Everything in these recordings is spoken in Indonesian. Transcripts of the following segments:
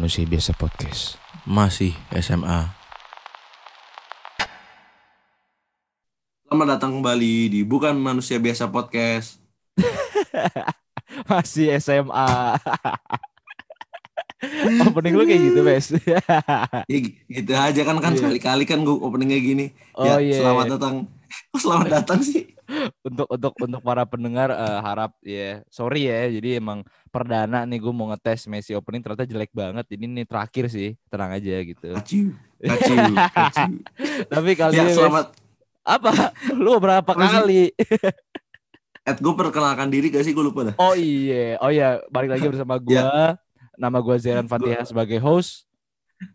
Manusia Biasa Podcast. Masih SMA. Selamat datang kembali di Bukan Manusia Biasa Podcast. Masih SMA. Opening lu kayak gitu, Bes. Ya gitu aja kan kan Iya. sekali-kali kan gue openingnya gini. Oh, ya, iya. Selamat datang. Kok selamat datang sih? Untuk untuk untuk para pendengar eh, harap ya sorry ya jadi emang perdana nih gue mau ngetes Messi opening ternyata jelek banget ini terakhir sih tenang aja gitu tapi kali Ya ini selamat. apa lu berapa kali Ed gue perkenalkan diri gak sih gue lupa dah. oh iya oh iya balik lagi bersama gua nama gua Zeran Fatihah sebagai host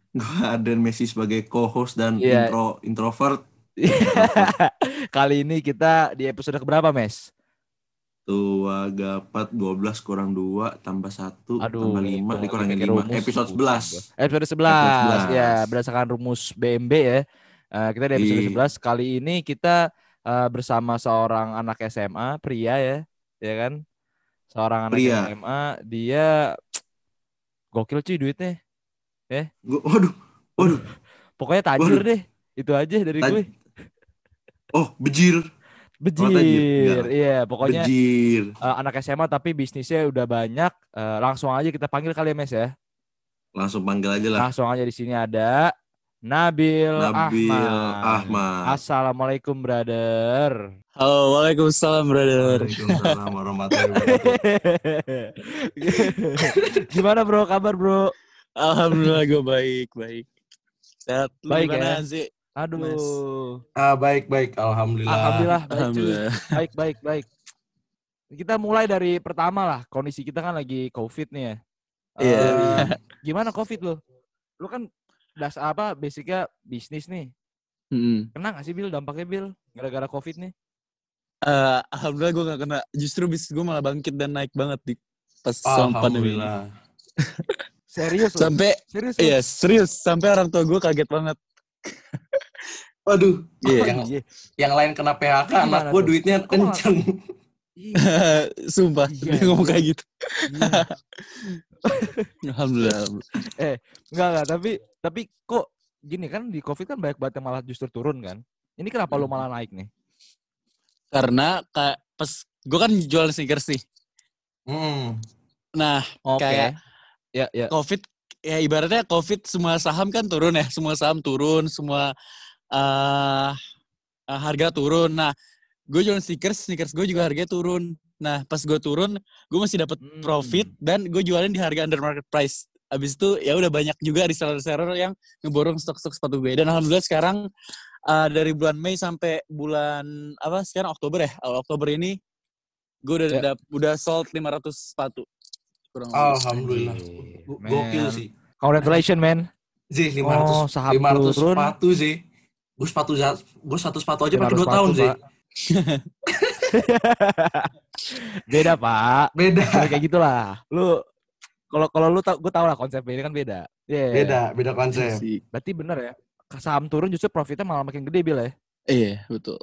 Gue Aden Messi sebagai co-host dan Iya. intro introvert. kali ini kita di episode keberapa mes Tua gapat 12 kurang 2 tambah 1 Aduh, tambah 5 hitung dikurangin pakai 5. rumus. Episode 11. Episode 11, Episode 11. ya berdasarkan rumus BMB ya. Eh, kita di episode Iya. 11 kali ini kita eh, bersama seorang anak SMA pria ya, ya kan? Seorang anak Pria. SMA, dia gokil cuy duitnya. Gua, waduh, waduh. Pokoknya tajir Waduh. deh. Itu aja dari Taj- gue. Oh, bejir. Bejir. tajir. Enggak. Iya, pokoknya Bejir. eh, anak SMA tapi bisnisnya udah banyak. Eh, langsung aja kita panggil kali ya Mes ya. Langsung panggil aja lah. Langsung aja di sini ada Nabil, Nabil Ahmad. Ahmad. Assalamualaikum brother. Halo, waalaikumsalam brother. Waalaikumsalam warahmatullahi wabarakatuh. Gimana bro kabar bro? Alhamdulillah gue baik, baik. Sehat. Baik gimana, ya? Zi? Aduh. Mas. Ah baik baik alhamdulillah. Alhamdulillah baik, cuy. Alhamdulillah. baik baik baik. Kita mulai dari pertama lah. Kondisi kita kan lagi covid nih ya. Iya. Eh, gimana covid lo? Lu kan das apa basicnya bisnis nih. Mm. Kena gak sih Bil dampaknya Bil gara-gara covid nih? Eh, Alhamdulillah gue gak kena. Justru bisnis gue malah bangkit dan naik banget di pas sama pandemi. Serius lo? Sampai, Serius lo? iya serius. Sampai orang tua gue kaget banget. Waduh, Iya. yang Iya. yang lain kena PHK, Gimana anak gua tuh? duitnya Kok kenceng. Iya, Sumpah, Iya, dia ngomong iya. kayak gitu. iya. Alhamdulillah. Enggak enggak, tapi tapi kok gini kan di Covid kan banyak banget yang malah justru turun kan. Ini kenapa lu Hmm. malah naik nih? Karena kayak pas gue kan jual sneakers nih. Hmm. Nah, Oke. Kayak- ya ya. COVID ya ibaratnya COVID semua saham kan turun ya, semua saham turun, semua eh eh, harga turun. Nah, gue jualan sneakers, sneakers gue juga harganya turun. Nah, pas gue turun, gue masih dapat Hmm. profit dan gue jualin di harga under market price. Abis itu ya udah banyak juga reseller-reseller yang ngeborong stok-stok sepatu gue. Dan alhamdulillah sekarang eh, dari bulan Mei sampai bulan apa sekarang Oktober ya, awal Oktober ini gue udah Ya. udah sold 500 sepatu. Kurang lebih. Alhamdulillah. Man. Gokil sih. Congratulations man. Zih 500 Oh, saham 500 turun. sepatu sih. Gue sepatu gue satu sepatu aja pakai 500 2 tahun sih. Beda pak. Beda. Kalau kayak gitulah. Lu kalau kalau lu tau, gue tau lah konsepnya ini kan beda. Iya. Beda, beda konsep. Sih. Berarti bener ya. Saham turun justru profitnya malah makin gede bil ya. Iya, betul.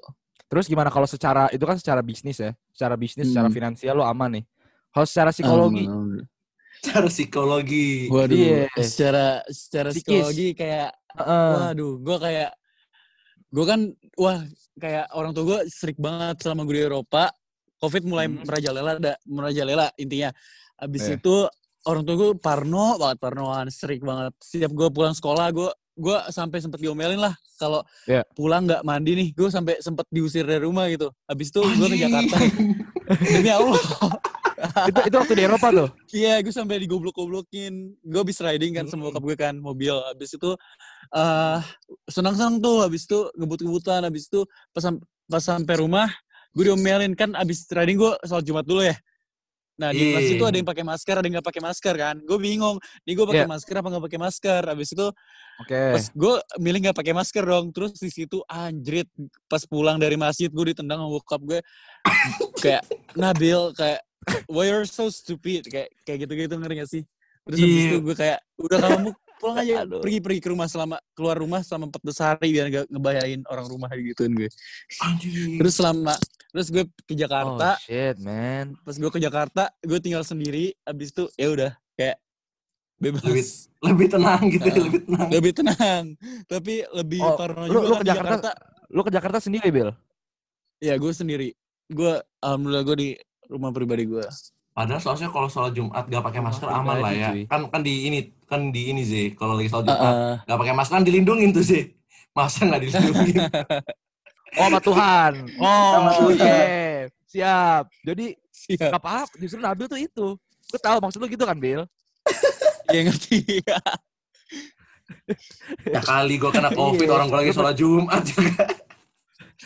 Terus gimana kalau secara itu kan secara bisnis ya, secara bisnis, secara Hmm. finansial lo aman nih. Kalau secara psikologi, Aman, alhamdulillah. Cara psikologi. Waduh, Iya. secara secara Psikis. psikologi kayak Heeh. waduh, gue kayak gue kan wah kayak orang tua gue strict banget selama gue di Eropa. Covid mulai Hmm. merajalela, ada merajalela intinya. Abis Iya. itu orang tua gue parno banget, parnoan, strict banget. Setiap gue pulang sekolah, gue gue sampai sempet diomelin lah kalau Iya. pulang nggak mandi nih, gue sampai sempet diusir dari rumah gitu. Abis itu gue ke. Jakarta. Demi Allah. Itu itu waktu di Eropa tuh. Iya, gue sampai digoblok-goblokin. Gue habis riding kan sama bokap gue kan, mobil. Habis itu eh senang-senang tuh, habis itu ngebut-ngebutan, habis itu pas, pas sampai rumah, gue diomelin kan abis riding gue sholat Jumat dulu ya. Nah, di kelas Iya. itu ada yang pakai masker, ada yang nggak pakai masker kan. Gue bingung, nih gue pakai Iya. masker apa nggak pakai masker. Habis itu Oke. pas gue milih nggak pakai masker dong. Terus di situ anjrit, pas pulang dari masjid gue ditendang sama bokap gue. kayak Nabil kayak why you're so stupid kayak kayak gitu-gitu ngerti gak sih terus habis Iya. itu gue kayak udah kamu pulang aja Aduh. pergi pergi ke rumah selama keluar rumah selama 14 hari biar gak ngebayain orang rumah gituin gue terus selama terus gue ke Oh Jakarta shit man. pas gue ke Jakarta gue tinggal sendiri abis itu ya udah kayak bebas. Lebih lebih tenang gitu, Heeh. lebih tenang. Lebih tenang. Tapi lebih Oh, parno lu- juga lu kan ke Jakarta- Jakarta. Lu ke Jakarta sendiri, Bil? Iya, gue sendiri. Gue alhamdulillah gue di rumah pribadi gue. Padahal soalnya kalau sholat Jumat gak pakai masker aman lah ya. cuy. Kan kan di ini kan di ini sih kalau lagi sholat Jumat Heeh. gak pakai masker kan dilindungin tuh sih. Masa nggak dilindungin? Oh, sama Tuhan. Oh, Sama Tuhan. iya. Siap. Jadi Siap. gak apa-apa. Justru Nabil tuh itu. Gue tahu maksud lu gitu kan, Bil? Iya ngerti. ya kali gue kena covid Iya. orang gue lagi sholat Jumat juga.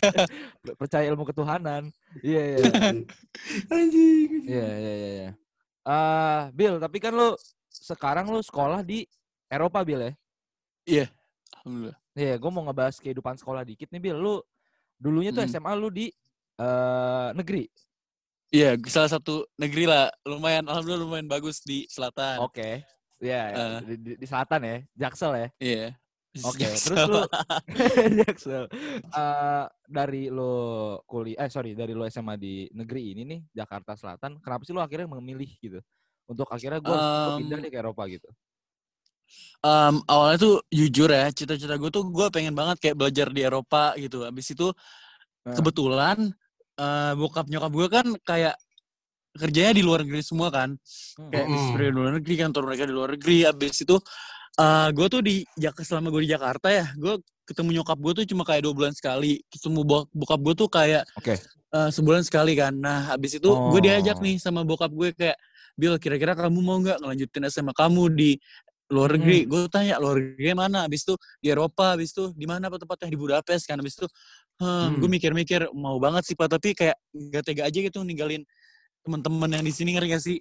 Percaya ilmu ketuhanan. Iya, iya. Anjing. Iya, iya, iya. iya. Eh, Bil, tapi kan lu sekarang lu sekolah di Eropa, Bil ya? Alhamdulillah. Iya, gue mau ngebahas kehidupan sekolah dikit nih, Bil. Lu dulunya tuh Hmm. SMA lu di eh negeri. Iya, salah satu negeri lah. Lumayan, alhamdulillah lumayan bagus di selatan. Oke. Iya, ya. Eh. di, di- di selatan ya, Jaksel ya. Iya. Oke, Jaksel. terus lu Jaksel. Eh, dari lu kuliah eh sorry, dari lu SMA di negeri ini nih, Jakarta Selatan, kenapa sih lu akhirnya memilih gitu? Untuk akhirnya gue pindah Em, nih ke Eropa gitu. Em, awalnya tuh jujur ya, cita-cita gue tuh gue pengen banget kayak belajar di Eropa gitu. Habis itu Nah. kebetulan eh, bokap nyokap gue kan kayak kerjanya di luar negeri semua kan. Hmm. Kayak di luar negeri, kantor mereka di luar negeri. Habis itu eh gue tuh di selama gue di Jakarta ya, gue ketemu nyokap gue tuh cuma kayak dua bulan sekali. Ketemu bok- bokap gue tuh kayak Oke. eh, sebulan sekali kan. Nah habis itu gue diajak Oh. nih sama bokap gue kayak, Bill kira-kira kamu mau nggak ngelanjutin SMA kamu di luar negeri? Gue tanya luar negeri mana? Habis itu di Eropa, habis itu di mana apa tempatnya di Budapest kan? Habis itu, hmm, gue Hmm. mikir-mikir mau banget sih pak, tapi kayak gak tega aja gitu ninggalin teman-teman yang di sini ngerti gak sih?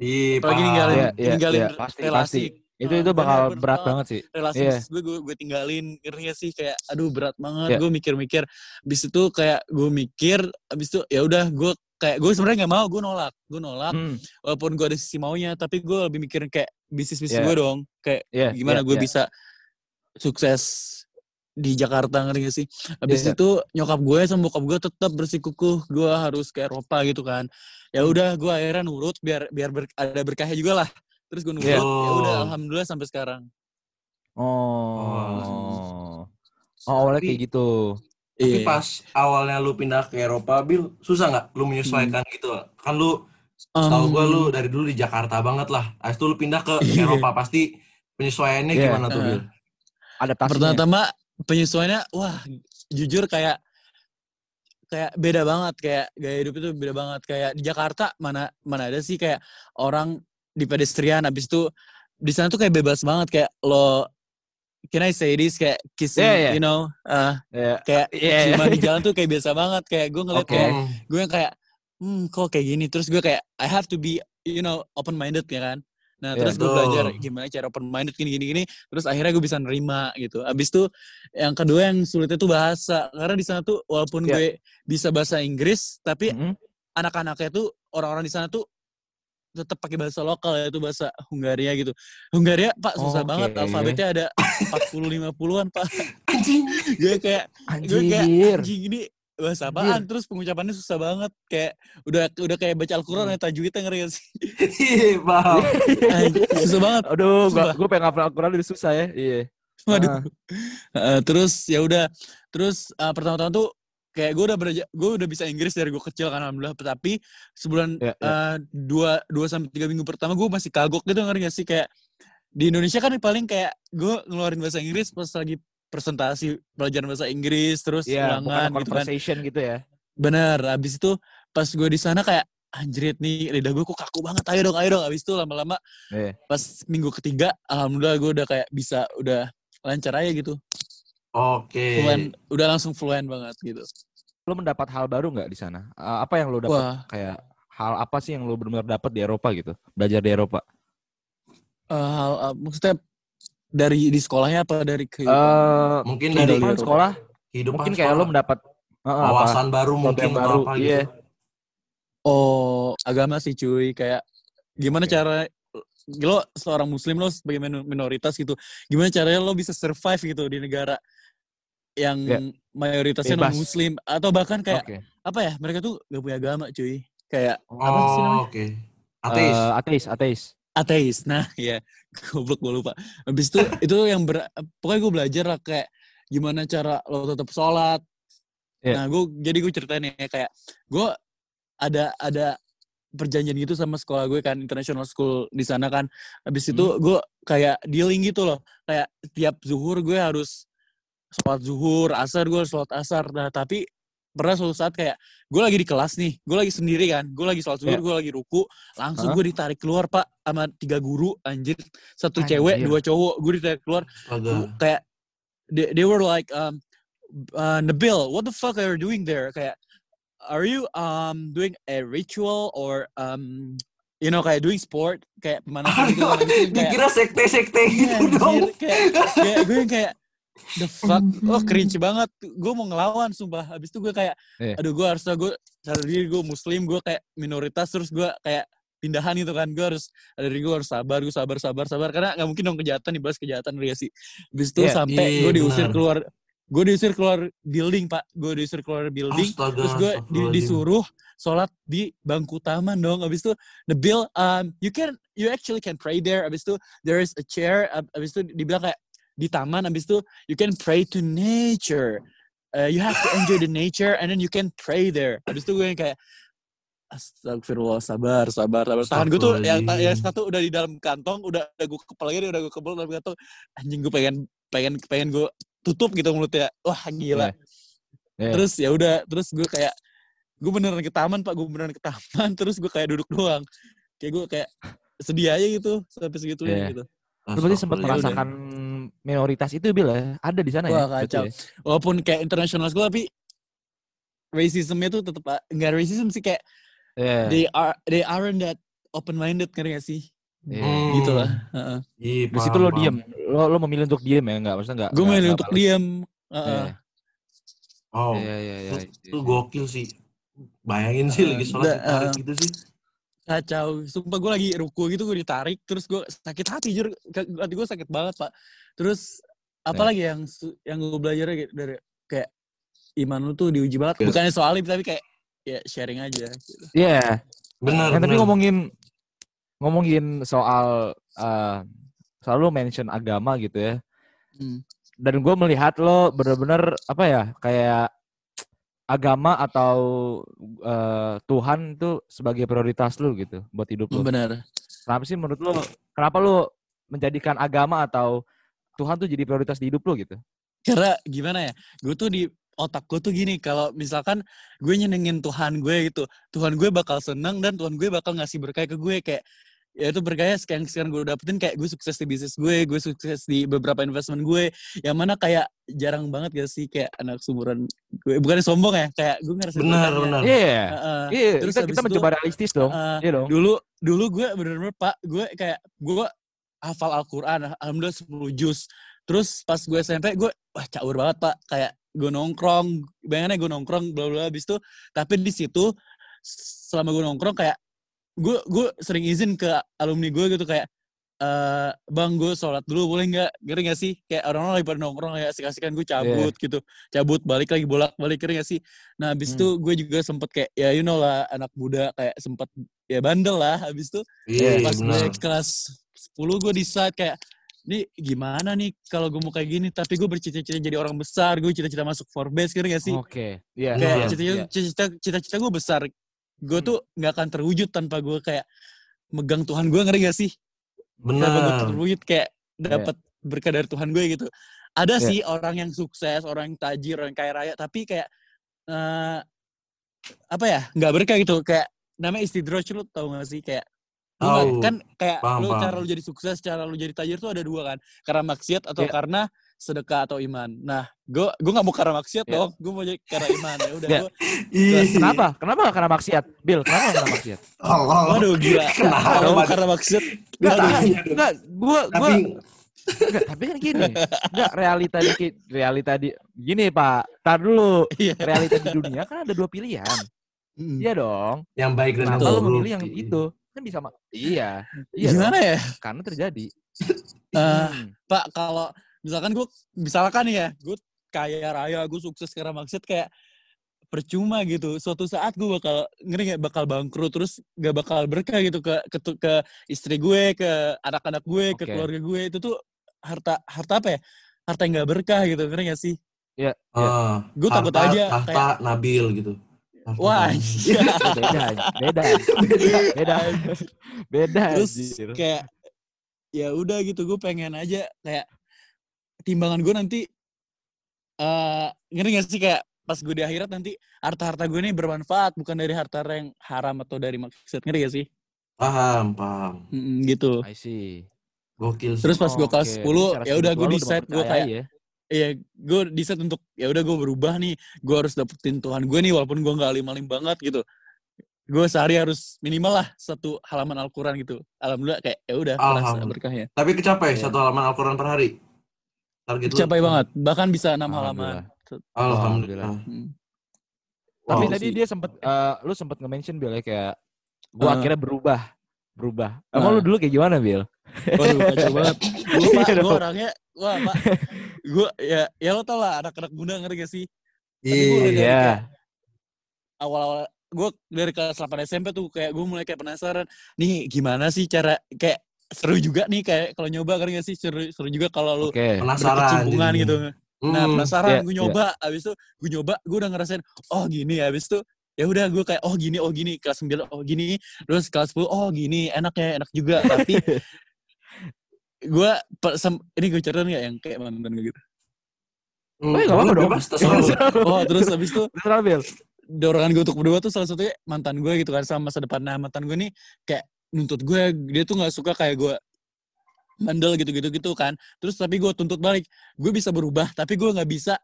Iya, Apalagi paham. ninggalin, Iya, iya, ninggalin iya, pasti, relasi. Itu Ah, itu bakal bener berat banget. banget sih. relasi Iya. bisnis gue gue gue tinggalin ngerti gak sih kayak aduh berat banget Iya. gue mikir-mikir abis itu kayak gue mikir abis itu ya udah gue kayak gue sebenarnya nggak mau gue nolak gue nolak Hmm, walaupun gue ada sisi maunya tapi gue lebih mikirin kayak bisnis bisnis Iya. gue dong kayak iya, gimana iya, gue iya. bisa sukses di Jakarta ngerti gak sih abis Iya. itu nyokap gue sama bokap gue tetap bersikukuh gue harus ke Eropa gitu kan ya Hmm. udah gue akhirnya nurut biar biar ber- ada berkahnya juga lah terus gue nurut Iya. ya udah Oh. alhamdulillah sampai sekarang Oh. Oh, awalnya Tapi- kayak gitu. Tapi Iya. pas awalnya lu pindah ke Eropa, Bil, susah nggak lu menyesuaikan gitu? Kan lu, tahu gue lu dari dulu di Jakarta banget lah. Habis itu lu pindah ke Iya. Eropa, pasti penyesuaiannya Iya. gimana tuh. Bil? Adaptasinya. Pertama-tama penyesuaiannya wah jujur kayak kayak beda banget kayak gaya hidup itu beda banget kayak di Jakarta mana mana ada sih kayak orang di pedestrian habis itu di sana tuh kayak bebas banget kayak lo can I say this kayak kissing Yeah, yeah. you know uh, Iya. kayak iya. ciuman di jalan tuh kayak biasa banget kayak gue ngeliat Oke. kayak Hmm. gue yang kayak hmm kok kayak gini terus gue kayak I have to be you know open minded ya kan nah Iya. terus gue belajar gimana cara open minded gini gini gini terus akhirnya gue bisa nerima gitu abis itu yang kedua yang sulitnya tuh bahasa karena di sana tuh walaupun Iya. gue bisa bahasa Inggris tapi Mm-mm. anak-anaknya tuh orang-orang di sana tuh tetap pakai bahasa lokal yaitu bahasa Hungaria gitu Hungaria pak susah banget Oke. alfabetnya ada 40 50-an pak Anjing. gue kayak gue kayak Anjir. anjing ini bahasa apaan terus pengucapannya susah banget kayak udah udah kayak baca Al-Qur'an Hmm. ya tajwidnya ngeri gak sih Iya, paham. Susah banget Aduh, gua, Sumpah. gua pengen ngapal Al-Quran udah susah ya. Iya. waduh Eh, terus ya udah terus eh, pertama-tama tuh kayak gue udah belajar gue udah bisa Inggris dari gue kecil kan alhamdulillah tapi sebulan Ya, ya. eh, dua dua sampai tiga minggu pertama gue masih kagok gitu ngerti gak sih kayak di Indonesia kan paling kayak gue ngeluarin bahasa Inggris pas lagi presentasi pelajaran bahasa Inggris terus bukan ulangan gitu kan conversation gitu ya. Bener, abis itu pas gue di sana kayak anjrit nih lidah gue kok kaku banget, ayo dong, ayo dong. Abis itu lama-lama Iya. pas minggu ketiga, alhamdulillah gue udah kayak bisa, udah lancar aja gitu. Oke. Fluent, udah langsung fluent banget gitu. Lo mendapat hal baru nggak di sana? Apa yang lo dapat Wah, kayak hal apa sih yang lo benar-benar dapat di Eropa gitu? Belajar di Eropa. eh, hal, eh, maksudnya dari di sekolahnya apa dari kehidupan? Eh, Mungkin dari Eropa. sekolah kehidupan mungkin kayak lo mendapat eh, apa? wawasan baru Sesuatu mungkin atau baru, apa iya. gitu. Oh, agama sih cuy, kayak gimana Oke. cara lo seorang muslim lo sebagai minor- minoritas gitu, gimana caranya lo bisa survive gitu di negara yang Ya. mayoritasnya non muslim atau bahkan kayak Oke. apa ya mereka tuh gak punya agama cuy kayak Oh, apa sih namanya oke. Ateis. Eh, ateis, ateis. ateis. Nah, ya goblok gue lupa. Habis itu itu yang ber, pokoknya gue belajar lah kayak gimana cara lo tetap sholat. Iya. Nah, gue jadi gue ceritain ya kayak gue ada ada perjanjian gitu sama sekolah gue kan international school di sana kan. Habis itu gue kayak dealing gitu loh. Kayak tiap zuhur gue harus sholat zuhur, asar gue sholat asar. Nah, tapi pernah suatu saat kayak gue lagi di kelas nih, gue lagi sendiri kan, gue lagi sholat zuhur, Iya. gue lagi ruku, langsung Hah? gue ditarik keluar pak sama tiga guru anjir, satu Anjir. cewek, dua cowok, gue ditarik keluar, Astaga. Kayak they, they were like um, uh, Nabil, what the fuck are you doing there? Kayak are you um doing a ritual or um you know kayak doing sport kayak pemanasan gitu. Habis itu kayak Dikira sekte-sekte Iya, gitu dong. kayak, kayak gue kayak the fuck? oh cringe banget. Gue mau ngelawan sumpah. Habis itu gue kayak Iya. aduh gue harus gue sadar diri gue muslim gue kayak minoritas. Terus gue kayak pindahan gitu kan. Gue harus ada diri gue harus sabar gue sabar sabar sabar. Karena nggak mungkin dong kejahatan dibalas kejahatan ya sih. Habis itu Iya, sampai iya, gue diusir benar. keluar gue diusir keluar building pak. Gue diusir keluar building. Astaga, terus gue di- disuruh sholat di bangku taman dong. Abis itu the bill um you can you actually can pray there. Abis itu there is a chair ab- abis itu dibilang kayak di taman abis itu you can pray to nature Uh, you have to enjoy the nature and then you can pray there abis itu gue yang kayak Astagfirullah, sabar, sabar, sabar. Tangan gue tuh yang, yang satu udah di dalam kantong, udah, udah gue kepala gini, udah gue kebel dalam kantong. Anjing gue pengen pengen pengen gue tutup gitu mulutnya. Wah gila. Iya. Terus ya udah, terus gue kayak gue beneran ke taman pak, gue beneran ke taman, terus gue kayak duduk doang. Kayak gue kayak sedih aja gitu sampai segitunya Iya. gitu. Lu berarti sempat Astagfirullah. Minoritas itu Bil ya? Ada di sana Wah, ya? kacau. ya? Walaupun kayak international school tapi racismnya tuh tetap enggak racism sih kayak Iya. they are they aren't that open minded ngerti gak sih? Iya. Hmm. Gitu lah. Heeh. Iya, situ paham, lo diem. Lo lo memilih untuk diem ya? Enggak, maksudnya enggak. Gue enggak- milih enggak untuk diam. Iya. Heeh. Oh, Iya, iya, iya. itu, gokil sih. Bayangin sih lagi sholat eh. gitu sih. Kacau. Sumpah gue lagi ruku gitu gue ditarik terus gue sakit hati jujur hati gue sakit banget pak. Terus apalagi yang su- yang gue belajar dari kayak iman lu tuh diuji banget. Iya. Bukannya soal tapi kayak ya sharing aja. Gitu. Iya. Benar, Yang tapi ngomongin ngomongin soal eh selalu mention agama gitu ya. Hmm. Dan gue melihat lo bener-bener apa ya kayak agama atau eh, Tuhan itu sebagai prioritas lu gitu buat hidup lu. Benar. Kenapa sih menurut lo? Kenapa lo menjadikan agama atau Tuhan tuh jadi prioritas di hidup lo gitu? Karena gimana ya? Gue tuh di otak gue tuh gini, kalau misalkan gue nyenengin Tuhan gue gitu, Tuhan gue bakal seneng dan Tuhan gue bakal ngasih berkah ke gue kayak ya itu berkahnya sekian sekian gue dapetin kayak gue sukses di bisnis gue, gue sukses di beberapa investment gue, yang mana kayak jarang banget gak sih kayak anak sumuran gue, bukan sombong ya, kayak gue ngerasa Benar, berkahnya. benar. Iya. Heeh. Iya, Terus kita, kita itu, mencoba realistis dong. eh, Iya dong. dulu dulu gue bener-bener pak gue kayak gue hafal Al-Quran alhamdulillah 10 juz terus pas gue SMP gue wah caur banget pak kayak gue nongkrong bayangannya gue nongkrong bla bla habis itu tapi di situ selama gue nongkrong kayak gue gue sering izin ke alumni gue gitu kayak eh bang gue sholat dulu boleh nggak ngerti nggak sih kayak orang-orang lagi pada nongkrong kayak asik-asikan gue cabut gitu cabut balik lagi bolak balik ngerti nggak sih nah habis Hmm. itu gue juga sempet kayak ya you know lah anak muda kayak sempet ya bandel lah habis itu Iya, pas benar. gue kelas 10 gue decide kayak ini gimana nih kalau gue mau kayak gini tapi gue bercita-cita jadi orang besar gue cita-cita masuk Forbes ngerti gak sih Oke. Iya. kayak iya, cita-cita iya. cita-cita cita-cita gue besar gue Hmm. tuh nggak akan terwujud tanpa gue kayak megang Tuhan gue ngerti gak sih tanpa gue Benar. terwujud kayak dapat berkah dari Tuhan gue gitu ada Iya. sih orang yang sukses orang yang tajir orang yang kaya raya tapi kayak eh apa ya nggak berkah gitu kayak namanya istidroj lu tau gak sih kayak lu Tahu. kan kayak Paham, lu paham. cara lu jadi sukses cara lu jadi tajir tuh ada dua kan karena maksiat atau Iya. karena sedekah atau iman nah gue gue nggak mau karena maksiat Iya. dong gue mau jadi karena iman ya udah gue Ih, Kenapa? Kenapa gak kena maksiat? Bill, kenapa gak kena maksiat? Allah. waduh gila Kenapa, kalau mau karena maksiat Enggak, Tanya dong. enggak, gua gua Tapi enggak, tapi kan gini. Enggak, realita di realita di gini, Pak. Tar dulu. Iya. Realita di dunia kan ada dua pilihan. Mm. Iya dong. yang baik dan buruk. memilih yang itu? Kan bisa ma- Iya. Iya. gimana dong. ya Karena terjadi. Eh, Hmm. Pak, kalau misalkan gue, misalkan nih ya, gue kaya raya, gue sukses karena maksud kayak percuma gitu. Suatu saat gue bakal ngeri gak bakal bangkrut terus gak bakal berkah gitu ke ke, ke istri gue, ke anak-anak gue, ke Oke. keluarga gue. Itu tuh harta harta apa ya? Harta yang gak berkah gitu, ngerti gak sih? Iya. Ah, Gue takut harta- aja Tahta Nabil gitu. Harta Wah, beda, beda, beda, beda. Terus anjir. kayak ya udah gitu gue pengen aja kayak timbangan gue nanti eh ngerti gak sih kayak pas gue di akhirat nanti harta-harta gue ini bermanfaat bukan dari harta yang haram atau dari maksud ngerti gak sih Paham, paham. Mm, gitu I see. Gokil terus pas gue kelas oke. 10 Secara ya udah gue decide gue kayak ya. iya gue decide untuk ya udah gue berubah nih gue harus dapetin Tuhan gue nih walaupun gue nggak alim-alim banget gitu gue sehari harus minimal lah satu halaman Al-Quran gitu alhamdulillah kayak ya udah berkahnya Tapi kecapai Iya. satu halaman Al-Quran per hari. Target lu. Capai banget bahkan bisa enam halaman Alhamdulillah. Hmm. Tapi Wow. tadi dia sempet, eh, lu sempet nge-mention Bill ya kayak, gua Ah. akhirnya berubah, berubah. Emang Ah. lu dulu kayak gimana Bill? Waduh kacau banget. Gue pak, Iya gue orangnya, wah pak, gue ya ya lo tau lah anak-anak muda ngerti gak sih? Tapi gua Iya. Awal-awal gue dari kelas 8 SMP tuh kayak gue mulai kayak penasaran, nih gimana sih cara kayak seru juga nih kayak kalau nyoba ngerti gak sih seru, seru juga kalau lu Oke. Penasaran. jadinya. gitu. Nah Hmm. penasaran Iya, gue iya. nyoba, abis itu gue nyoba, gue udah ngerasain, oh gini, abis itu ya udah gue kayak oh gini, oh gini, kelas 9 oh gini, terus kelas 10 oh gini, enak ya, enak juga, tapi gue ini gue ceritain nggak yang kayak mantan gue gitu. Hmm, Oh, iya, nggak apa-apa dong. bebas. Oh terus abis itu dorongan gue untuk berdua tuh salah satunya mantan gue gitu kan sama masa depan. Nah mantan gue nih kayak nuntut gue, dia tuh nggak suka kayak gue bandel gitu-gitu gitu kan. Terus tapi gue tuntut balik, gue bisa berubah, tapi gue nggak bisa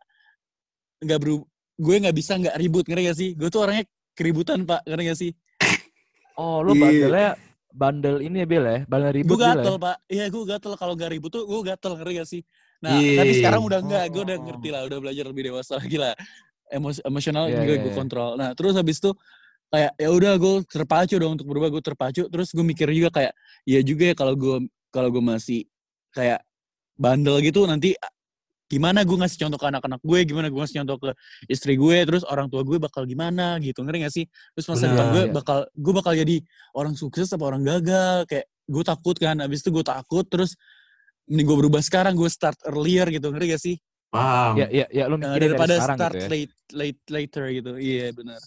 nggak berubah, gue nggak bisa nggak ribut ngerti gak sih? Gue tuh orangnya keributan pak, ngerti gak sih? Oh, lu Iya. bandelnya bandel ini ya Bill ya? Bandel Gue ribut Bill ya? gatel pak, iya gue gatel kalau nggak ribut tuh gue gatel ngerti gak sih? Nah Iya. tapi sekarang udah enggak, gue udah Oh. ngerti lah, udah belajar lebih dewasa lagi lah. Emos emosional Iya, juga iya, gue iya. kontrol. Nah terus habis itu kayak ya udah gue terpacu dong untuk berubah, gue terpacu. Terus gue mikir juga kayak ya juga ya kalau gue kalau gue masih kayak bandel gitu nanti gimana gue ngasih contoh ke anak-anak gue, gimana gue ngasih contoh ke istri gue, terus orang tua gue bakal gimana gitu, ngerti gak sih? Terus masa depan gue iya. bakal, gue bakal jadi orang sukses apa orang gagal, kayak gue takut kan, abis itu gue takut, terus ini gue berubah sekarang, gue start earlier gitu, ngerti gak sih? Paham. Ya, ya, ya, lu Eh, mikirin dari daripada sekarang start gitu ya? late, late, later gitu, iya benar.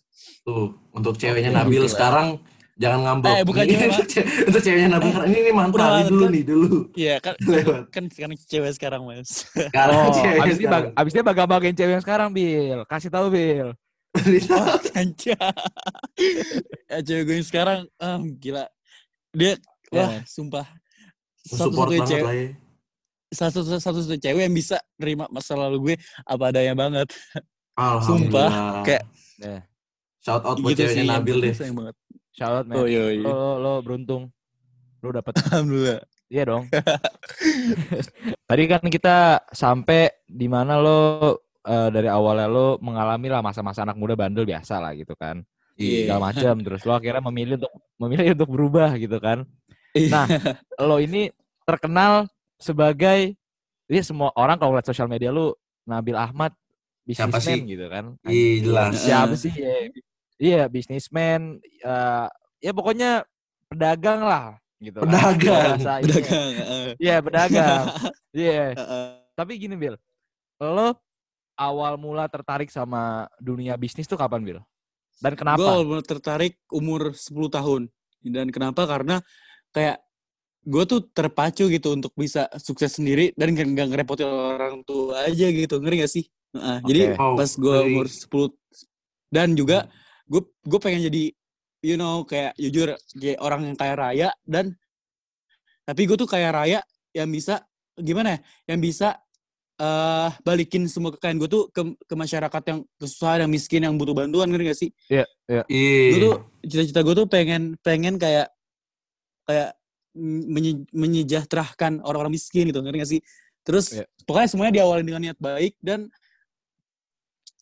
Tuh, untuk ceweknya Oke, Nabil gitu lah. sekarang jangan ngambek. Eh, bukan Ini cewek, Pak. untuk ce- untuk ceweknya Nabil sekarang ini nih mantan Udah, ini dulu kan? nih dulu. Iya kan, Lewat. kan sekarang cewek sekarang mas. Sekarang Oh, ceweknya abis ini, bag, sekarang. abis ini baga-bagain cewek yang sekarang, Bill. Kasih tahu, Bill. Oh, anjay. ya, cewek gue yang sekarang, ah, gila. Dia, wah, Ya. sumpah. Support Satu-satunya banget cewek, lah ya. Satu satu satu cewek yang bisa nerima masa lalu gue apa adanya banget. Alhamdulillah. kayak- Ya. shout out buat gitu ceweknya Nabil deh. sayang banget. Shout out, man. Oh iya, iya. Lo, lo, lo beruntung. Lo dapet. Alhamdulillah. Iya dong. Tadi kan kita sampai di mana lo eh, dari awalnya lo mengalami lah masa-masa anak muda bandel biasa lah gitu kan. Iya. Segala macam terus lo akhirnya memilih untuk memilih untuk berubah gitu kan. Iya. Nah, lo ini terkenal sebagai ya semua orang kalau lihat sosial media lo Nabil Ahmad bisnismen sih? gitu kan. Iya, jelas. Siapa sih? Iya, Iya, bisnismen eh, ya pokoknya pedagang lah gitu. kan. Pedagang. Ini ya. Pedagang. heeh. Iya, pedagang. Iya. Heeh. Tapi gini, Bill. Lo awal mula tertarik sama dunia bisnis tuh kapan, Bill? Dan Gue kenapa? awal tertarik umur 10 tahun. Dan kenapa? Karena kayak gue tuh terpacu gitu untuk bisa sukses sendiri dan gak, gak ngerepotin orang tua aja gitu. Ngeri gak sih? Heeh, Jadi Oke. Wow, pas gue ngeri. umur 10 dan juga gue gue pengen jadi you know kayak jujur kayak orang yang kaya raya dan tapi gue tuh kaya raya yang bisa gimana ya yang bisa eh balikin semua kekayaan gue tuh ke, ke masyarakat yang kesusahan yang miskin yang butuh bantuan ngerti gak sih gue Iya. tuh cita-cita gue tuh pengen pengen kayak kayak menye- menyejahterakan orang-orang miskin gitu ngerti gak sih terus Iya. pokoknya semuanya diawali dengan niat baik dan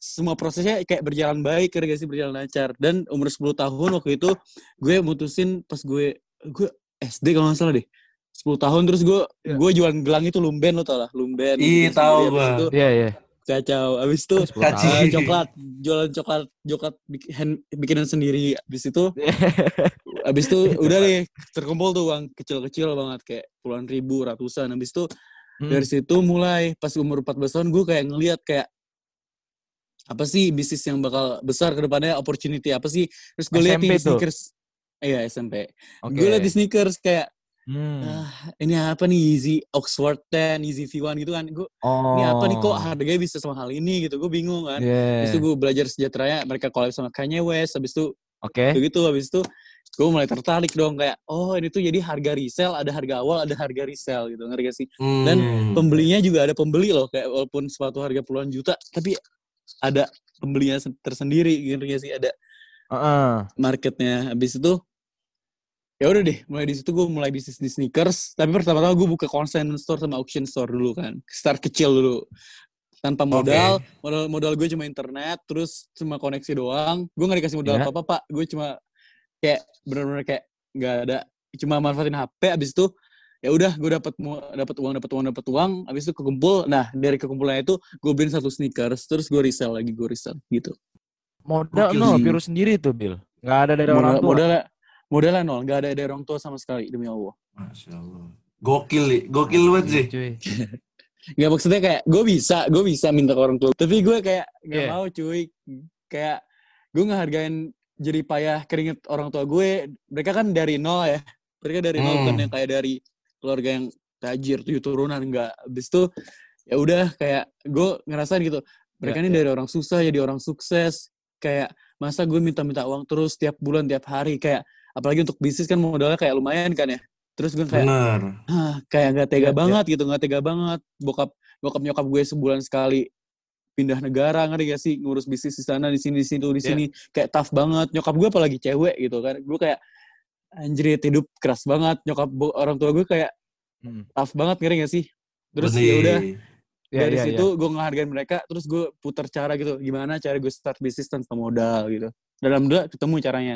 semua prosesnya kayak berjalan baik ngerti gak sih berjalan lancar dan umur 10 tahun waktu itu gue mutusin pas gue gue SD kalau nggak salah deh 10 tahun terus gue Iya. gue jualan gelang itu lumben lo tau lah lumben Iya, gitu tahu itu Iya, iya. Kacau. Abis itu eh, coklat, jualan coklat, coklat bik- hand, bikinan sendiri. Abis itu, abis itu udah deh terkumpul tuh uang kecil-kecil banget kayak puluhan ribu, ratusan. Abis itu Hmm. dari situ mulai pas umur 14 tahun gue kayak ngeliat kayak apa sih bisnis yang bakal besar ke depannya opportunity apa sih terus gue lihat SMP di sneakers iya SMP Oke. gue lihat di sneakers kayak Hmm. ah, ini apa nih Yeezy Oxford 10 Yeezy V1 gitu kan gue Oh. ini apa nih kok harganya bisa semahal ini gitu gue bingung kan Yeah. habis itu gue belajar sejahteranya mereka collab sama Kanye West habis itu Oke. gitu habis itu gue mulai tertarik dong kayak oh ini tuh jadi harga resell ada harga awal ada harga resell gitu ngerti gak sih Dan Hmm. pembelinya juga ada pembeli loh kayak walaupun sepatu harga puluhan juta tapi ada pembelinya sen- tersendiri gitu ya sih ada Heeh. marketnya habis itu ya udah deh mulai di situ gue mulai bisnis di sneakers. Tapi pertama-tama gue buka consignment store sama auction store dulu kan. Start kecil dulu. Tanpa modal modal modal gue cuma internet terus cuma koneksi doang. Gue nggak dikasih modal Iya. apa apa pak. Gue cuma kayak bener-bener kayak nggak ada cuma manfaatin HP abis itu ya udah gue dapat dapat uang dapat uang dapat uang abis itu kekumpul. Nah dari kekumpulannya itu gue beliin satu sneakers terus gue resell lagi gue resell gitu. Modal no, biru sendiri tuh, Bil. Nggak ada dari orang modal tua. modalnya modalnya nol nggak ada dari orang tua sama sekali demi allah Masya Allah. Gokil nih, gokil banget sih. Cuy. nggak maksudnya kayak gue bisa gue bisa minta ke orang tua tapi gue kayak nggak Iya. mau cuy kayak gue ngehargain jadi payah keringet orang tua gue mereka kan dari nol ya mereka dari nol Hmm. kan yang kayak dari keluarga yang tajir tujuh turunan enggak habis itu ya udah kayak gue ngerasain gitu mereka Ya, ini ya. dari orang susah jadi orang sukses kayak masa gue minta-minta uang terus tiap bulan tiap hari kayak apalagi untuk bisnis kan modalnya kayak lumayan kan ya. Terus gue kayak Bener. ah, kayak nggak tega iya. banget gitu nggak tega banget. Bokap bokap nyokap gue sebulan sekali pindah negara ngerti gak sih? Ngurus bisnis di sana di sini di situ di Iya. sini. Kayak tough banget. Nyokap gue apalagi cewek gitu kan. Gue kayak anjir hidup keras banget. Nyokap orang tua gue kayak Hmm. tough banget ngerti gak sih? Terus ya udah Iya, dari iya, situ gue ngehargain mereka. Terus gue putar cara gitu. Gimana cara gue start bisnis tanpa modal gitu. Dalam dua ketemu caranya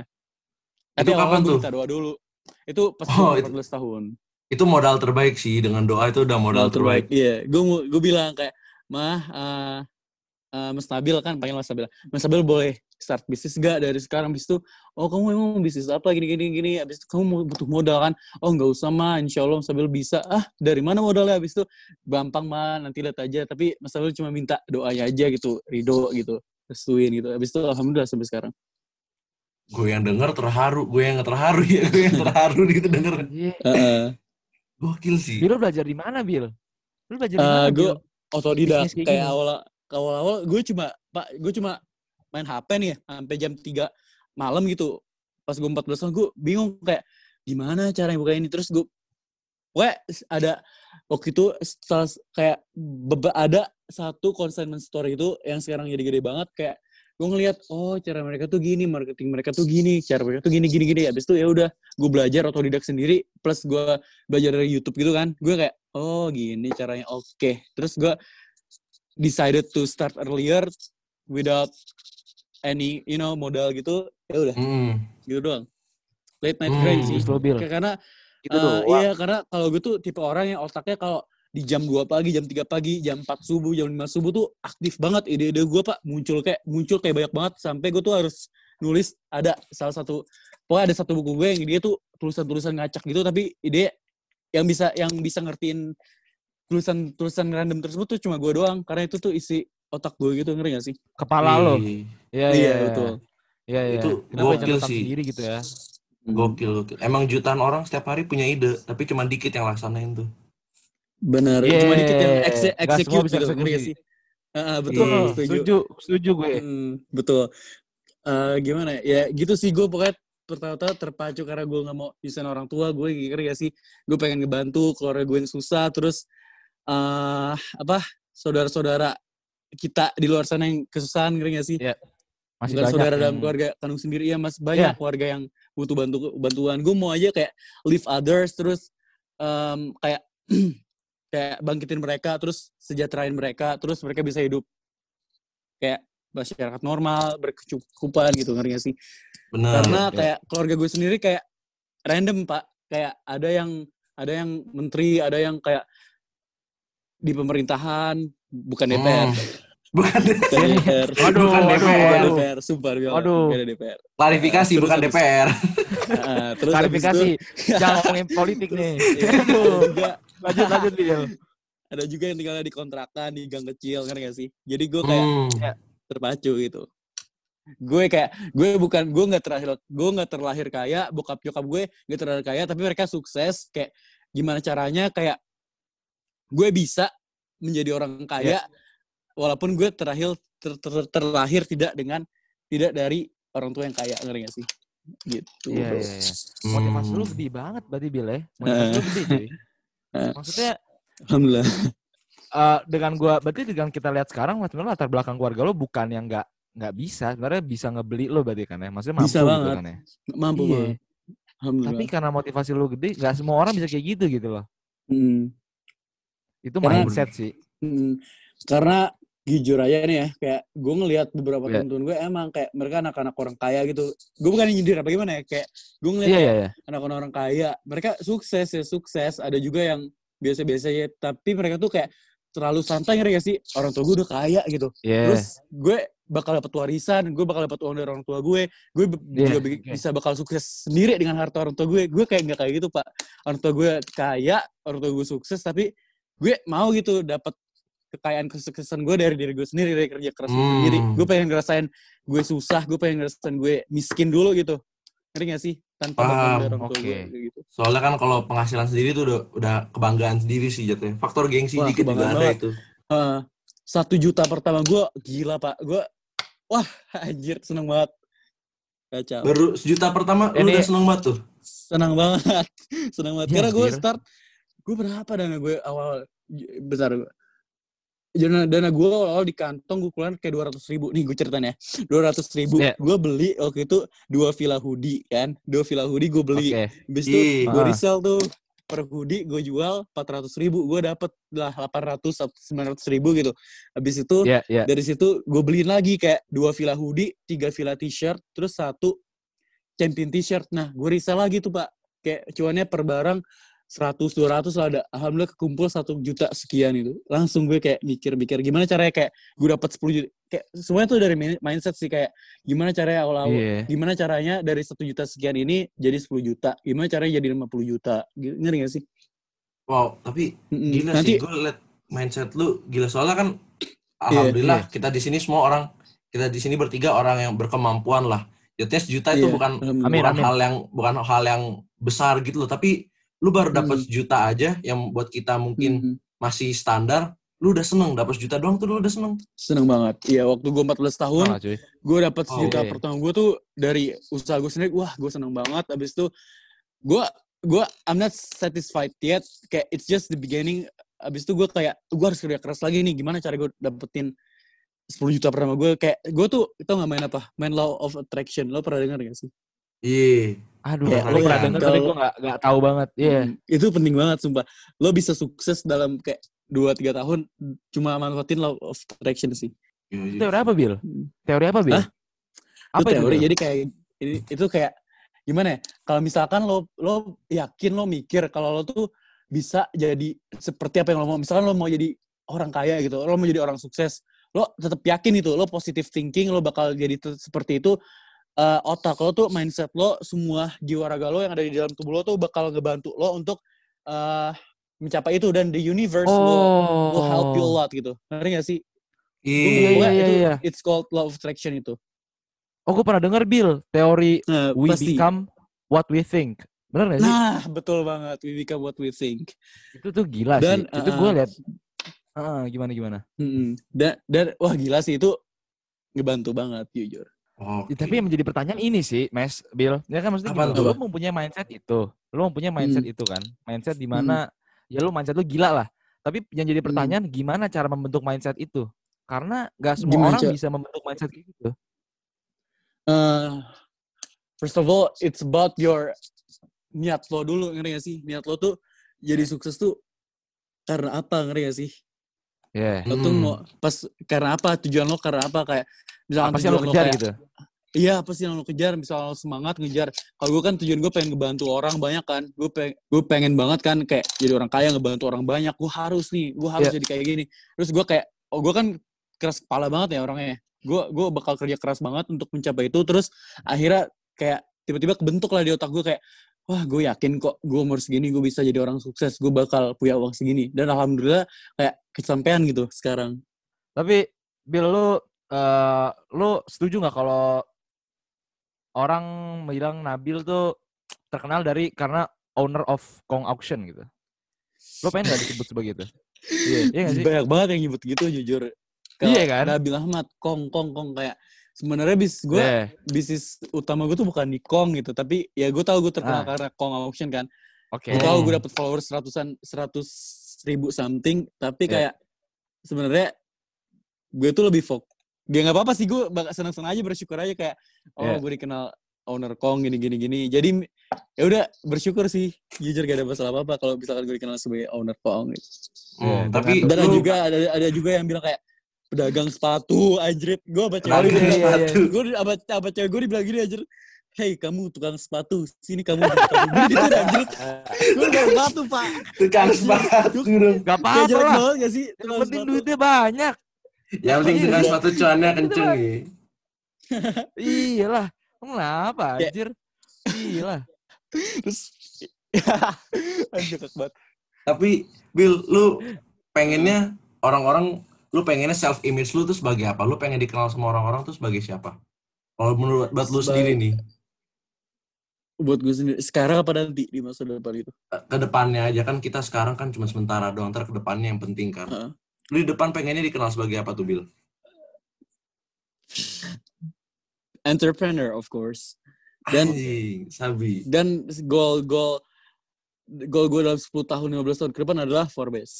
Itu awal-awal kapan tuh? minta doa dulu itu pas Oh, gue itu- 14 tahun Itu modal terbaik sih. Dengan doa itu udah modal terbaik. Iya, gue gue bilang kayak mah eh eh, Mas Nabil kan panggil Mas Nabil. Mas Nabil boleh start bisnis gak dari sekarang? Abis itu, oh kamu emang mau bisnis apa gini gini gini. Abis itu kamu butuh modal kan? Oh nggak usah mah, Insya Allah Mas Nabil bisa. Ah dari mana modalnya? Abis itu gampang mah, nanti lihat aja. Tapi Mas Nabil cuma minta doanya aja gitu, ridho gitu, restuin gitu. Abis itu alhamdulillah sampai sekarang. Gue yang denger terharu, gue yang terharu ya, gue yang terharu gitu denger. Heeh. Gokil sih. Bil, lu belajar di mana, Bil? Lu belajar di Eh, mana, gue Bil? otodidak kayak kayak gini. awal awal-awal gue cuma pak gue cuma main HP nih ya, sampai jam 3 malam gitu pas gue 14 tahun gue bingung kayak gimana cara yang buka ini terus gue Pokoknya ada waktu itu setelah kayak ada satu consignment store itu yang sekarang jadi gede banget kayak gue ngeliat oh cara mereka tuh gini marketing mereka tuh gini cara mereka tuh gini gini gini. Habis itu ya udah gue belajar otodidak sendiri plus gue belajar dari YouTube gitu kan. Gue kayak oh gini caranya oke. Terus gue decided to start earlier without any you know modal gitu ya udah. Hmm. gitu doang. Late night Hmm. grind sih. Karena Gitu doang. iya karena kalau gue tuh tipe orang yang otaknya kalau di jam 2 pagi, jam 3 pagi, jam 4 subuh, jam 5 subuh tuh aktif banget ide-ide gue pak muncul kayak muncul kayak banyak banget sampai gue tuh harus nulis ada salah satu pokoknya ada satu buku gue yang dia tuh tulisan-tulisan ngacak gitu tapi ide yang bisa yang bisa ngertiin tulisan-tulisan random tersebut tuh cuma gue doang karena itu tuh isi otak gue gitu ngerti gak sih? Kepala lo. Ih, Iya, Iya, iya. betul. Iya, iya. Itu Kenapa gokil sih. sendiri gitu ya? Gokil, gokil. Emang jutaan orang setiap hari punya ide, tapi cuma dikit yang laksanain tuh. Bener, Yeah, cuma dikit yang semua execute bisa gitu, eksekusi. sih? Ah, Betul, Iya. setuju. setuju, setuju gue. Hmm, betul. Eh gimana ya? Ya gitu sih gue pokoknya pertama-tama terpacu karena gue nggak mau nyusahin orang tua gue ngerti gak sih? Gue pengen ngebantu keluarga gue yang susah terus eh apa saudara-saudara kita di luar sana yang kesusahan ngerti gak sih? Iya, Masih Bukan banyak. saudara dalam yang- keluarga kandung sendiri ya mas banyak Iya. keluarga yang butuh bantu bantuan. Gue mau aja kayak live others terus em, kayak kayak bangkitin mereka terus sejahterain mereka terus mereka bisa hidup kayak masyarakat normal berkecukupan gitu ngerti gak sih? Bener. karena ya. kayak keluarga gue sendiri kayak random pak kayak ada yang ada yang menteri ada yang kayak di pemerintahan bukan DPR Hmm. Bukan DPR. Waduh, Bukan waduh, DPR. Bukan waduh. DPR, sumpah. Waduh. Bukan DPR. klarifikasi Terus bukan DPR. Heeh, terus Klarifikasi. Jangan ngomongin politik nih. ya, ada Aduh. juga Lanjut, lanjut, Bil. ada juga yang tinggalnya di kontrakan di gang kecil kan gak sih? Jadi gue kayak Hmm. terpacu gitu. Gue kayak gue bukan gue nggak terlahir gue nggak terlahir kaya, bokap nyokap gue nggak terlahir kaya, tapi mereka sukses kayak gimana caranya kayak gue bisa menjadi orang kaya walaupun gue terlahir ter- ter- terlahir tidak dengan tidak dari orang tua yang kaya ngerti gak sih? Gitu. Iya, iya, iya. Motivasi lu Hmm. gede banget berarti, Bil ya. Motivasi lu gede, cuy. Eh. Maksudnya Alhamdulillah. eh, dengan gua berarti dengan kita lihat sekarang sebenarnya latar belakang keluarga lo bukan yang nggak nggak bisa sebenarnya bisa ngebeli lo berarti kan ya maksudnya mampu Bisa gitu banget. kan ya Mampu Iya. banget. Alhamdulillah. tapi karena motivasi lo gede nggak semua orang bisa kayak gitu gitu loh Hmm. itu Karena- mindset sih Mm, karena jujur aja nih ya, kayak gue ngelihat beberapa Iya. temen-temen gue emang kayak mereka anak-anak orang kaya gitu. Gue bukan nyindir apa gimana ya, kayak gue iya kayak iya iya anak-anak orang kaya, mereka sukses ya sukses. Ada juga yang biasa-biasa ya, tapi mereka tuh kayak terlalu santai ngerti gak sih? Orang tua gue udah kaya gitu. Iya. Terus gue bakal dapat warisan, gue bakal dapat uang dari orang tua gue, gue Iya, juga bisa bakal sukses sendiri dengan harta orang tua gue. Gue kayak nggak kayak gitu pak. Orang tua gue kaya, orang tua gue sukses, tapi gue mau gitu dapat kekayaan kesuksesan gue dari diri gue sendiri dari kerja keras gue Hmm. sendiri. Gue pengen ngerasain gue susah, gue pengen ngerasain gue miskin dulu gitu. Ngerti gak sih? Tanpa Paham, orang tua oke. gue gitu. Soalnya kan kalau penghasilan sendiri tuh udah, udah kebanggaan sendiri sih jatuhnya. Faktor gengsi Wah, dikit juga ada itu. Satu juta pertama gue gila pak. Gue wah anjir seneng banget. Kacau. Baru sejuta pertama lu Ini- udah seneng banget tuh. senang banget senang banget Iya, karena gue start gue berapa dana gue awal besar dana dana gue awal di kantong gue keluar kayak dua ratus ribu. Nih gue ceritanya dua ratus ribu. Iya. gue beli waktu itu dua villa hoodie kan? Dua villa hoodie gue beli. Oke. Habis itu gue Ah. resell tuh. Per hoodie gue jual empat ratus ribu. Gue dapet lah delapan ratus sembilan ratus ribu gitu. Habis itu iya iya. dari situ gue beliin lagi kayak dua villa hoodie, tiga villa t-shirt, terus satu champion t-shirt. Nah, gue resell lagi tuh pak. Kayak cuannya per barang 100 200 lah ada. Alhamdulillah kekumpul satu juta sekian itu. Langsung gue kayak mikir-mikir gimana caranya kayak gue dapat 10 juta. Kayak semuanya tuh dari min- mindset sih kayak gimana caranya awal-awal Iya. gimana caranya dari satu juta sekian ini jadi 10 juta. Gimana caranya jadi 50 juta. Ngerti gak sih? Wow, tapi Mm-mm. gila Nanti sih gue liat mindset lu gila soalnya kan alhamdulillah kita di sini semua orang kita di sini bertiga orang yang berkemampuan lah. Jatuhnya sejuta itu Iya, bukan. Amin, bukan amin. hal yang bukan hal yang besar gitu loh, tapi lu baru dapat Hmm. sejuta aja yang buat kita mungkin Mhm. masih standar, lu udah seneng dapat sejuta doang tuh lu udah seneng. Seneng banget. Iya, waktu gue 14 tahun, cuy gue dapat Oh, sejuta oke. pertama gue tuh dari usaha gue sendiri wah gue seneng banget abis itu gue gue I'm not satisfied yet kayak it's just the beginning abis itu gue kayak gue harus kerja keras lagi nih gimana cara gue dapetin 10 juta pertama gue kayak gue tuh tau gak main apa main law of attraction lo pernah dengar gak sih Iya. aduh Ya, lu pernah denger tapi kalau- gue nggak nggak tahu banget iya Hmm, itu penting banget sumpah lo bisa sukses dalam kayak 2-3 tahun cuma manfaatin law of attraction sih Iya, iya. teori apa bil Hmm. teori apa bil Hah? apa itu itu teori Bil? jadi kayak ini itu kayak gimana ya kalau misalkan lo lo yakin lo mikir kalau lo tuh bisa jadi seperti apa yang lo mau misalkan lo mau jadi orang kaya gitu lo mau jadi orang sukses lo tetap yakin itu lo positive thinking lo bakal jadi seperti itu eh, otak lo tuh mindset lo semua jiwa raga lo yang ada di dalam tubuh lo tuh bakal ngebantu lo untuk eh, mencapai itu dan the universe will, oh will help you a lot gitu ngerti gak sih Iya, Iya, iya, itu iya. it's called law of attraction itu oh gue pernah denger bil teori nah, we pasti. become what we think bener gak sih Nah, betul banget. We become what we think. itu tuh gila Dan, sih itu uh, gue liat Ah, gimana gimana. Dan, dan wah gila sih itu ngebantu banget jujur. Oke. Ya, tapi yang menjadi pertanyaan ini sih, Mas Bill. Ya kan maksudnya lu mempunyai mindset itu. Lu mempunyai mindset itu kan. Mindset di mana ya lu mindset lu gila lah. Tapi yang jadi pertanyaan gimana cara membentuk mindset itu? Karena gak semua Gimana orang ca- bisa membentuk mindset kayak gitu. Eh, first of all, it's about your niat lo dulu, ngerti gak sih? Niat lo tuh jadi sukses tuh karena apa, ngerti gak sih? Iya. Lo tuh Hmm. mau pas karena apa? Tujuan lo karena apa? Kayak misalkan Apa sih yang tujuan kejar kayak, gitu? Iya, apa sih yang lo kejar? Misalnya lo semangat ngejar. Kalau gue kan tujuan gue pengen ngebantu orang banyak kan. Gue pengen, gue pengen banget kan kayak jadi orang kaya ngebantu orang banyak. Gue harus nih, gue harus Iya. jadi kayak gini. Terus gue kayak, oh gue kan keras kepala banget ya orangnya. Gue gue bakal kerja keras banget untuk mencapai itu. Terus akhirnya kayak tiba-tiba kebentuk lah di otak gue kayak wah gue yakin kok gue umur segini gue bisa jadi orang sukses gue bakal punya uang segini dan alhamdulillah kayak kesampaian gitu sekarang Tapi Bill lu eh lu setuju nggak kalau orang bilang Nabil tuh terkenal dari karena owner of Kong Auction gitu. Lo pengen gak disebut sebagai itu? Iya, iya sih? banyak banget yang nyebut gitu jujur Iya kan? Nabil Ahmad kong kong kong kayak sebenarnya bis gue Yeah. bisnis utama gue tuh bukan di Kong gitu tapi ya gue tahu gue terkenal Ah. karena Kong Auction kan Oke. gue tahu Hmm. gue dapet followers ratusan seratus ribu something tapi Yeah. kayak sebenarnya gue tuh lebih fok dia nggak apa-apa sih gue bakal senang-senang aja bersyukur aja kayak oh Yeah. gue dikenal owner Kong gini gini gini jadi ya udah bersyukur sih jujur gak ada masalah apa apa kalau misalkan gue dikenal sebagai owner Kong gitu. Hmm, tapi dan ada lu- juga ada ada juga yang bilang kayak pedagang sepatu anjrit gue apa cewek gue sepatu. gue apa apa cewek gue dibilang gini anjir Hei kamu tukang sepatu, sini kamu jadi tukang beli gitu dah, anjir. Gue tukang sepatu pak. tukang sepatu dong. Gak apa-apa lah. gak sih? Yang penting sepatu? duitnya banyak. Yang penting tukang Iya. sepatu cuannya kenceng nih. Iya lah. Kenapa Kayak- anjir? Gila. Terus anjir banget. Tapi Bill, lu pengennya orang-orang lu pengennya self image lu tuh sebagai apa? Lu pengen dikenal sama orang-orang tuh sebagai siapa? Kalau menurut buat lu sendiri nih, Buat gue sendiri, sekarang apa nanti di masa depan itu? ke depannya aja kan kita sekarang kan cuma sementara doang, ntar ke depannya yang penting kan. Heeh. Lu di depan pengennya dikenal sebagai apa tuh, Bill? Entrepreneur of course. Dan Anjing, sabi. dan goal goal goal gue dalam 10 tahun 15 tahun ke depan adalah Forbes.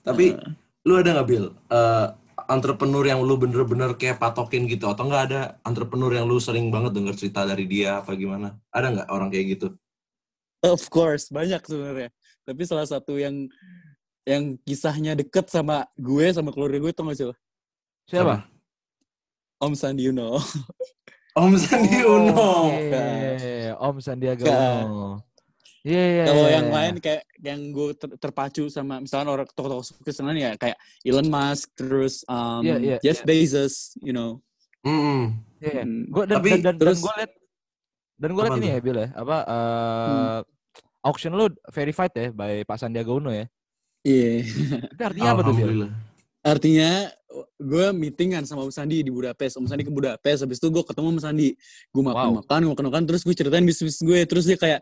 Tapi Nah, lu ada nggak Bill? Eh, entrepreneur yang lu bener-bener kayak patokin gitu atau nggak ada entrepreneur yang lu sering banget denger cerita dari dia apa gimana? Ada nggak orang kayak gitu? of course banyak sebenarnya. Tapi salah satu yang yang kisahnya deket sama gue sama keluarga gue tau gak sih lo? Siapa? Om Sandi Uno. Om Sandi Oh, Uno. iya. Om Sandiaga. Uno. Iya, iya. Kalau iya, yang iya. lain kayak yang gue ter- terpacu sama misalnya orang tokoh-tokoh sukses lain ya kayak Elon Musk terus um, Iya, iya, Jeff Bezos, you know. Iya. Hmm. Gua dan, Tapi dan, dan, terus- gue liat dan gue liat ini tuh? ya Bill ya apa eh auction lu verified ya by Pak Sandiaga Uno ya. Iya. Itu artinya apa tuh? Alhamdulillah. Artinya gue meetingan sama Om Sandi di Budapest. Om Sandi ke Budapest, habis itu gue ketemu Om Sandi. Gue makan makan, gue makan makan, terus gue ceritain bisnis gue, terus dia kayak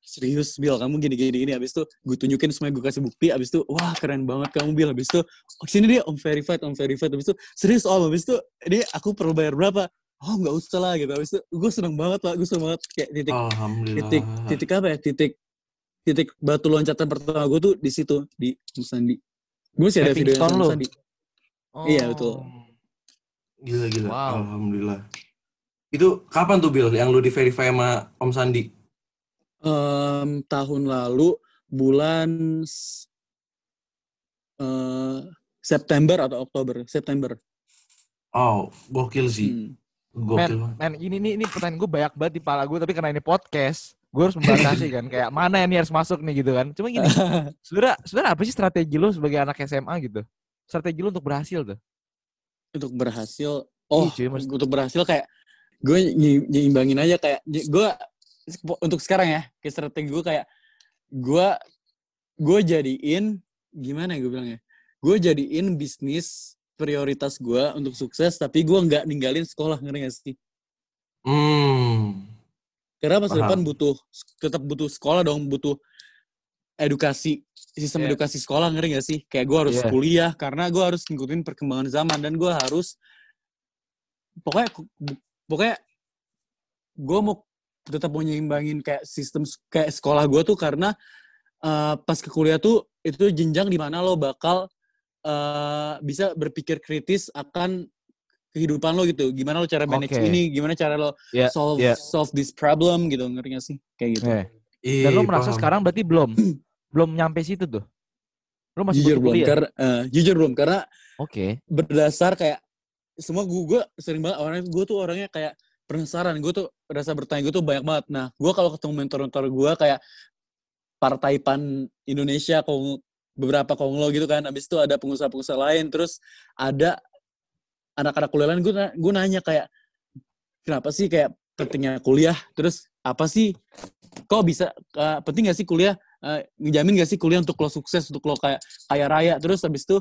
serius Bill kamu gini gini gini habis itu gue tunjukin semuanya gue kasih bukti. Habis itu wah keren banget kamu Bill habis itu oh, sini dia om verified om verified habis itu serius om. Habis itu ini aku perlu bayar berapa? Oh nggak usah lah gitu. Habis itu gue seneng banget pak. Gue seneng banget kayak titik titik titik apa ya? Titik titik batu loncatan pertama gue tuh di situ di Om Sandi gue sih ada video stone sama lu. Om Sandi Iya, betul. Gila gila. Wow. Alhamdulillah. Itu kapan tuh Bill yang lu di verify sama Om Sandi? Em, tahun lalu bulan eh, September atau Oktober September Oh, gokil sih. Hmm. Gokil. banget. Men, ini ini ini pertanyaan gue banyak banget di pala gue tapi karena ini podcast, gue harus membatasi kan kayak mana yang ini harus masuk nih gitu kan. Cuma gini, sebenarnya sebenarnya apa sih strategi lu sebagai anak SMA gitu? Strategi lu untuk berhasil tuh. untuk berhasil oh Iya, cuy, maksud- untuk berhasil kayak gue nyi- nyimbangin aja kayak gue untuk sekarang ya kayak strategi gue kayak gue gue jadiin gimana ya gue bilangnya gue jadiin bisnis prioritas gue untuk sukses tapi gue nggak ninggalin sekolah ngerti gak sih Hmm. Karena masa Paham. depan butuh tetap butuh sekolah dong butuh edukasi sistem Iya. edukasi sekolah ngerti gak sih kayak gue harus Iya. kuliah karena gue harus ngikutin perkembangan zaman dan gue harus pokoknya pokoknya gue mau tetap mau nyimbangin kayak sistem kayak sekolah gue tuh karena eh, pas ke kuliah tuh itu jenjang di mana lo bakal eh, bisa berpikir kritis akan kehidupan lo gitu gimana lo cara manage Oke. ini gimana cara lo Iya, solve iya. solve this problem gitu ngerti gak sih kayak gitu Eh. Ih, Dan lu merasa paham. sekarang berarti belum belum nyampe situ tuh. Lu masih jujur belum karena eh, jujur belum karena Oke. berdasar kayak semua gue gue sering banget orangnya gue tuh orangnya kayak penasaran gue tuh rasa bertanya gue tuh banyak banget nah gue kalau ketemu mentor-mentor gue kayak partai pan Indonesia kong beberapa konglo gitu kan abis itu ada pengusaha-pengusaha lain terus ada anak-anak kuliah lain gue gue nanya kayak kenapa sih kayak pentingnya kuliah terus apa sih kok bisa uh, penting gak sih kuliah uh, ngejamin gak sih kuliah untuk lo sukses untuk lo kayak kaya raya terus habis itu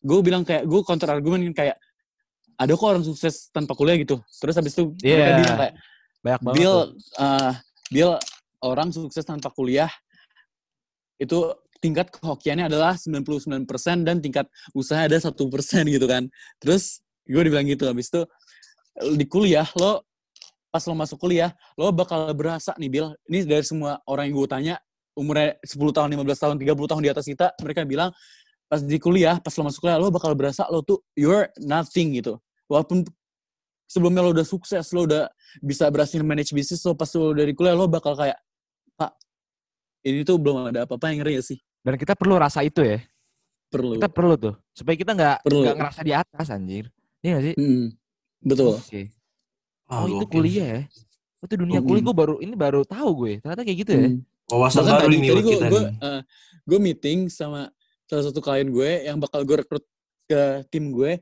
gue bilang kayak gue counter argumen kayak ada kok orang sukses tanpa kuliah gitu terus habis itu mereka Iya. bilang kayak Banyak banget. Bill tuh. uh, Bill orang sukses tanpa kuliah itu tingkat kehokiannya adalah 99% dan tingkat usaha ada satu persen gitu kan. Terus gue dibilang gitu habis itu di kuliah lo pas lo masuk kuliah lo bakal berasa nih Bill. Ini dari semua orang yang gue tanya umurnya 10 tahun, 15 tahun, 30 tahun di atas kita, mereka bilang pas di kuliah, pas lo masuk kuliah, lo bakal berasa lo tuh you're nothing gitu. Walaupun sebelumnya lo udah sukses, lo udah bisa berhasil manage bisnis, lo pas lo dari kuliah, lo bakal kayak, Pak, ini tuh belum ada apa-apa yang ngeri ya sih. Dan kita perlu rasa itu ya. Perlu. Kita perlu tuh. Supaya kita nggak nggak ngerasa di atas anjir. Iya gak sih? Hmm, betul. Oke. Ah, Oh itu gokil. kuliah ya. Oh, itu dunia kuliah gue baru ini baru tahu gue. Ternyata kayak gitu ya. Hmm. Wawasan baru tadi, ini tadi buat gue, kita gue, nih. eh, gue meeting sama salah satu klien gue yang bakal gue rekrut ke tim gue.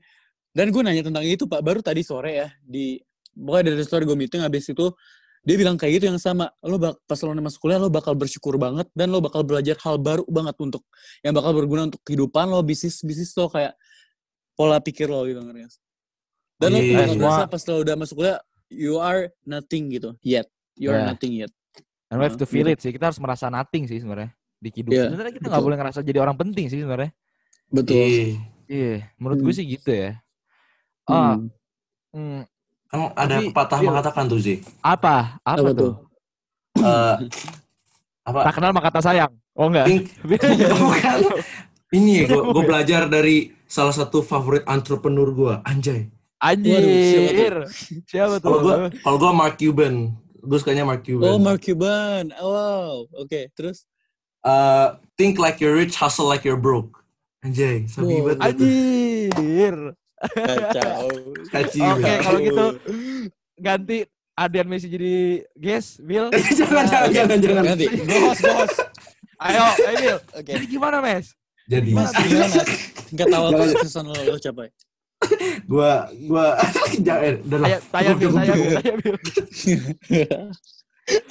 Dan gue nanya tentang itu Pak, baru tadi sore ya. di Pokoknya dari story gue meeting, habis itu dia bilang kayak gitu yang sama. Lo bak, pas lo masuk kuliah, lo bakal bersyukur banget. Dan lo bakal belajar hal baru banget untuk, yang bakal berguna untuk kehidupan lo, bisnis-bisnis lo, kayak pola pikir lo gitu. ngerti sih? Dan lo Iya, bakal semua- berasa pas lo udah masuk kuliah, you are nothing gitu. Yet. You are Yeah. nothing yet. And we have to feel it sih. Kita harus merasa nothing sih sebenarnya di kehidupan. Iya, sebenarnya kita nggak boleh ngerasa jadi orang penting sih sebenarnya. Betul. Iya. Iya, menurut gue Hmm. sih gitu ya. Ah, Hmm. hmm, Kan ada Tapi, pepatah Bil. mengatakan tuh, Zi. apa? Apa, Apa tuh? tuh? Eh, apa? Tak kenal maka kata sayang. Oh enggak. Bukan. Ini gue gue belajar dari salah satu favorit entrepreneur gue, Anjay. Anjir. Siapa tuh? Kalau gue kalau gue Mark Cuban, gue sukanya Mark Cuban. Oh, Mark Cuban. Oh, wow. Oke, terus? Eh, think like you're rich, hustle like you're broke. Anjay, sabi Wow. banget. gua. Anjir. Kacau. Oke, kalau gitu ganti Adian Messi jadi guest, Bill. jangan, jangan, jangan, jangan. Gue host, gue host. Ayo, ayo Bill. Oke. Jadi gimana, Mes? Jadi, Mas, gimana? Tingkat awal Jangan. kesuksesan lo, lo capai. Gue, gue, jangan, udah lah. Tanya Bill.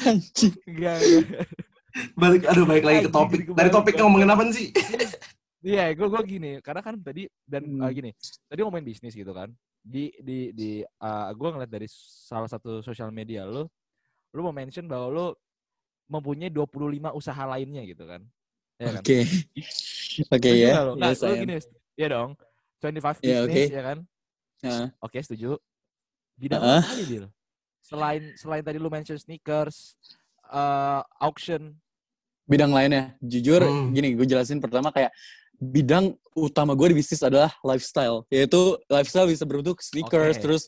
Anjing. Enggak. Balik, aduh, balik lagi ke topik. Dari kebalik, topik Bang. ngomongin apa sih? Iya, gue gue gini, karena kan tadi dan Hmm. uh, gini, tadi ngomongin bisnis gitu kan. Di di di uh, gue ngeliat dari salah satu sosial media lu, lu mau mention bahwa lu mempunyai 25 usaha lainnya gitu kan. Ya kan? Oke. Oke Setuju ya. nggak lu? Nggak, Yes, lu I am. gini, ya dong. 25 Ya, bisnis oke. ya kan. Nah, Oke, setuju. Bidang Ah. apa lagi, Bil? Selain selain tadi lu mention sneakers, uh, auction, bidang lainnya. Jujur, Hmm. gini, gue jelasin pertama kayak bidang utama gue di bisnis adalah lifestyle. Yaitu lifestyle bisa berbentuk sneakers, Oke. terus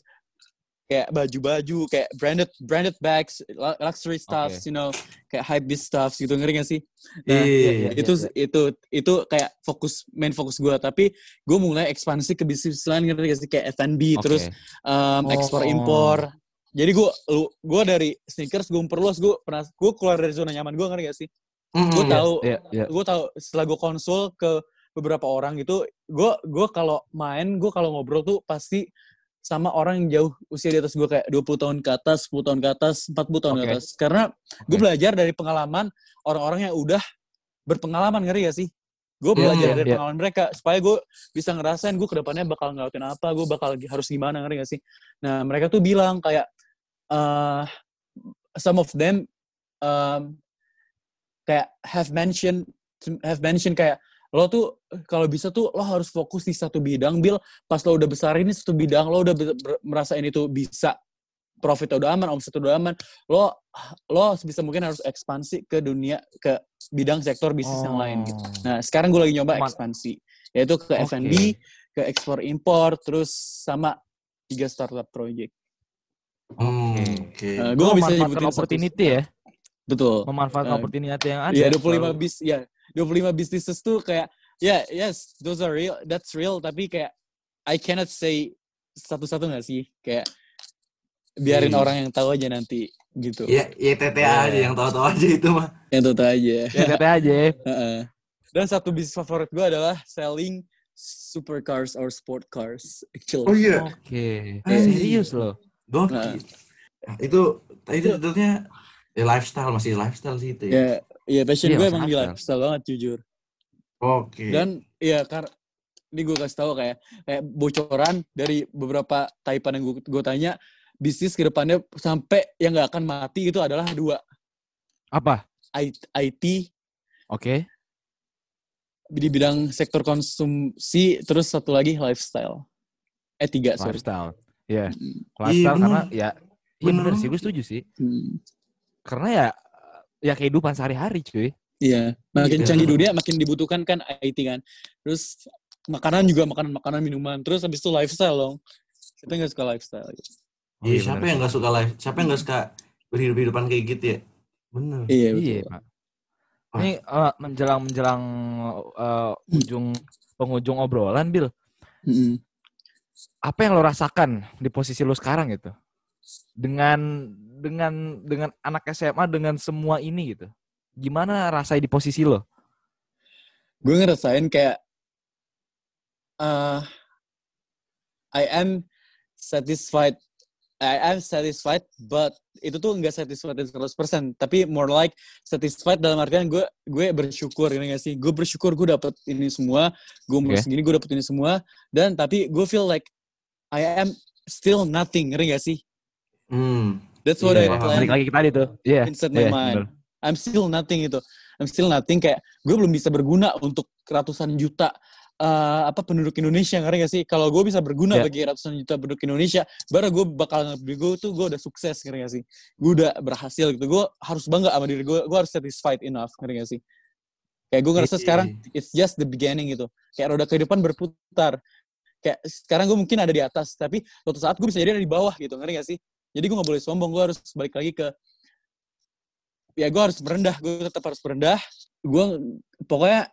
kayak baju-baju, kayak branded branded bags, lu- luxury stuffs, you know, kayak hype beast stuffs gitu, ngeri gak sih? Nah, Iya, iya, itu iya. itu itu kayak fokus main fokus gue tapi gue mulai ekspansi ke bisnis lain ngerti gak sih kayak F&B Oke. terus um, ekspor Oh. impor jadi gue lu gue dari sneakers gue memperluas gue pernah gue keluar dari zona nyaman gue ngerti gak sih Mm-mm. gue tahu Iya, iya. gue tahu setelah gue konsul ke beberapa orang gitu gue gue kalau main gue kalau ngobrol tuh pasti sama orang yang jauh usia di atas gue kayak 20 tahun ke atas 10 tahun ke atas 40 tahun ke Oke. atas karena gue Oke. belajar dari pengalaman orang-orang yang udah berpengalaman ngeri gak sih gue Hmm, belajar iya, dari iya. pengalaman mereka supaya gue bisa ngerasain gue ke depannya bakal ngelakuin apa gue bakal harus gimana ngeri gak sih nah mereka tuh bilang kayak eh some of them um, kayak have mentioned have mentioned kayak lo tuh kalau bisa tuh lo harus fokus di satu bidang bil pas lo udah besar ini satu bidang lo udah merasa ini tuh bisa profit udah aman omset udah aman lo lo sebisa mungkin harus ekspansi ke dunia ke bidang sektor bisnis yang lain gitu Oh. nah sekarang gue lagi nyoba ekspansi yaitu ke Oke. F&B ke ekspor impor terus sama tiga startup project Hmm, Oke. Eh, Gue gue nggak bisa memanfaatkan nyebutin satu- opportunity ya, betul memanfaatkan Eh, opportunity yang ada. Iya, 25 selalu. bis ya. 25 businesses tuh kayak ya, yes, those are real, that's real, tapi kayak I cannot say satu-satu gak sih? Kayak biarin Iya. orang yang tahu aja nanti gitu. Ya, ya TTA Iya. aja yang tahu-tahu aja itu mah. Yang tahu aja. Ya, tete aja. Heeh. Dan satu bisnis favorit gue adalah selling supercars or sport cars actually. Oh iya, Oke. Anjing. Serius loh. gokil. Nah. Nah, itu itu sebetulnya ya lifestyle masih lifestyle sih itu. Ya. Ya, ya passion Iya, gue emang di lifestyle banget jujur. Oke. Dan ya karena ini gue kasih tahu kayak kayak bocoran dari beberapa taipan yang gue gue tanya bisnis ke depannya sampai yang nggak akan mati itu adalah dua Apa? I- IT Oke. di bidang sektor konsumsi terus satu lagi lifestyle. Eh tiga sorry. Lifestyle. Iya. Hmm. Lifestyle bener. karena ya Iya bener sih, gue setuju sih. Hmm. Karena ya ya kehidupan sehari-hari cuy. Iya, makin Iya. canggih dunia makin dibutuhkan kan IT kan. Terus makanan juga makanan-makanan minuman. Terus habis itu lifestyle dong. Kita nggak suka lifestyle. Gitu. Oh, Iya, bener siapa sih. yang nggak suka live? Siapa yang nggak suka berhidup-hidupan kayak gitu ya? Bener. Iya, Iya, betul. Pak. Ini eh, menjelang menjelang eh, ujung penghujung obrolan, Bill. Mm-mm. Apa yang lo rasakan di posisi lo sekarang gitu? Dengan dengan dengan anak SMA dengan semua ini gitu. Gimana rasanya di posisi lo? Gue ngerasain kayak uh, I am satisfied. I am satisfied, but itu tuh nggak satisfied 100%, tapi more like satisfied dalam artian gue gue bersyukur ini gak sih? Gue bersyukur gue dapet ini semua, gue umur Oke. segini gue dapet ini semua, dan tapi gue feel like I am still nothing, ngerti gak sih? Hmm. That's what Iya, I paham. plan Balik lagi ke tadi tuh. Iya. inside my iya, mind. I'm still nothing itu. I'm still nothing kayak gue belum bisa berguna untuk ratusan juta eh, apa penduduk Indonesia ngerti gak sih? Kalau gue bisa berguna Ya. bagi ratusan juta penduduk Indonesia, baru gue bakal ngerti gue tuh gue udah sukses ngerti gak sih? Gue udah berhasil gitu. Gue harus bangga sama diri gue. Gue harus satisfied enough ngerti gak sih? Kayak gue ngerasa Iya. sekarang it's just the beginning gitu. Kayak roda kehidupan berputar. Kayak sekarang gue mungkin ada di atas, tapi suatu saat gue bisa jadi ada di bawah gitu, ngerti gak sih? Jadi gue gak boleh sombong, gue harus balik lagi ke ya gue harus merendah, gue tetap harus merendah. Gue pokoknya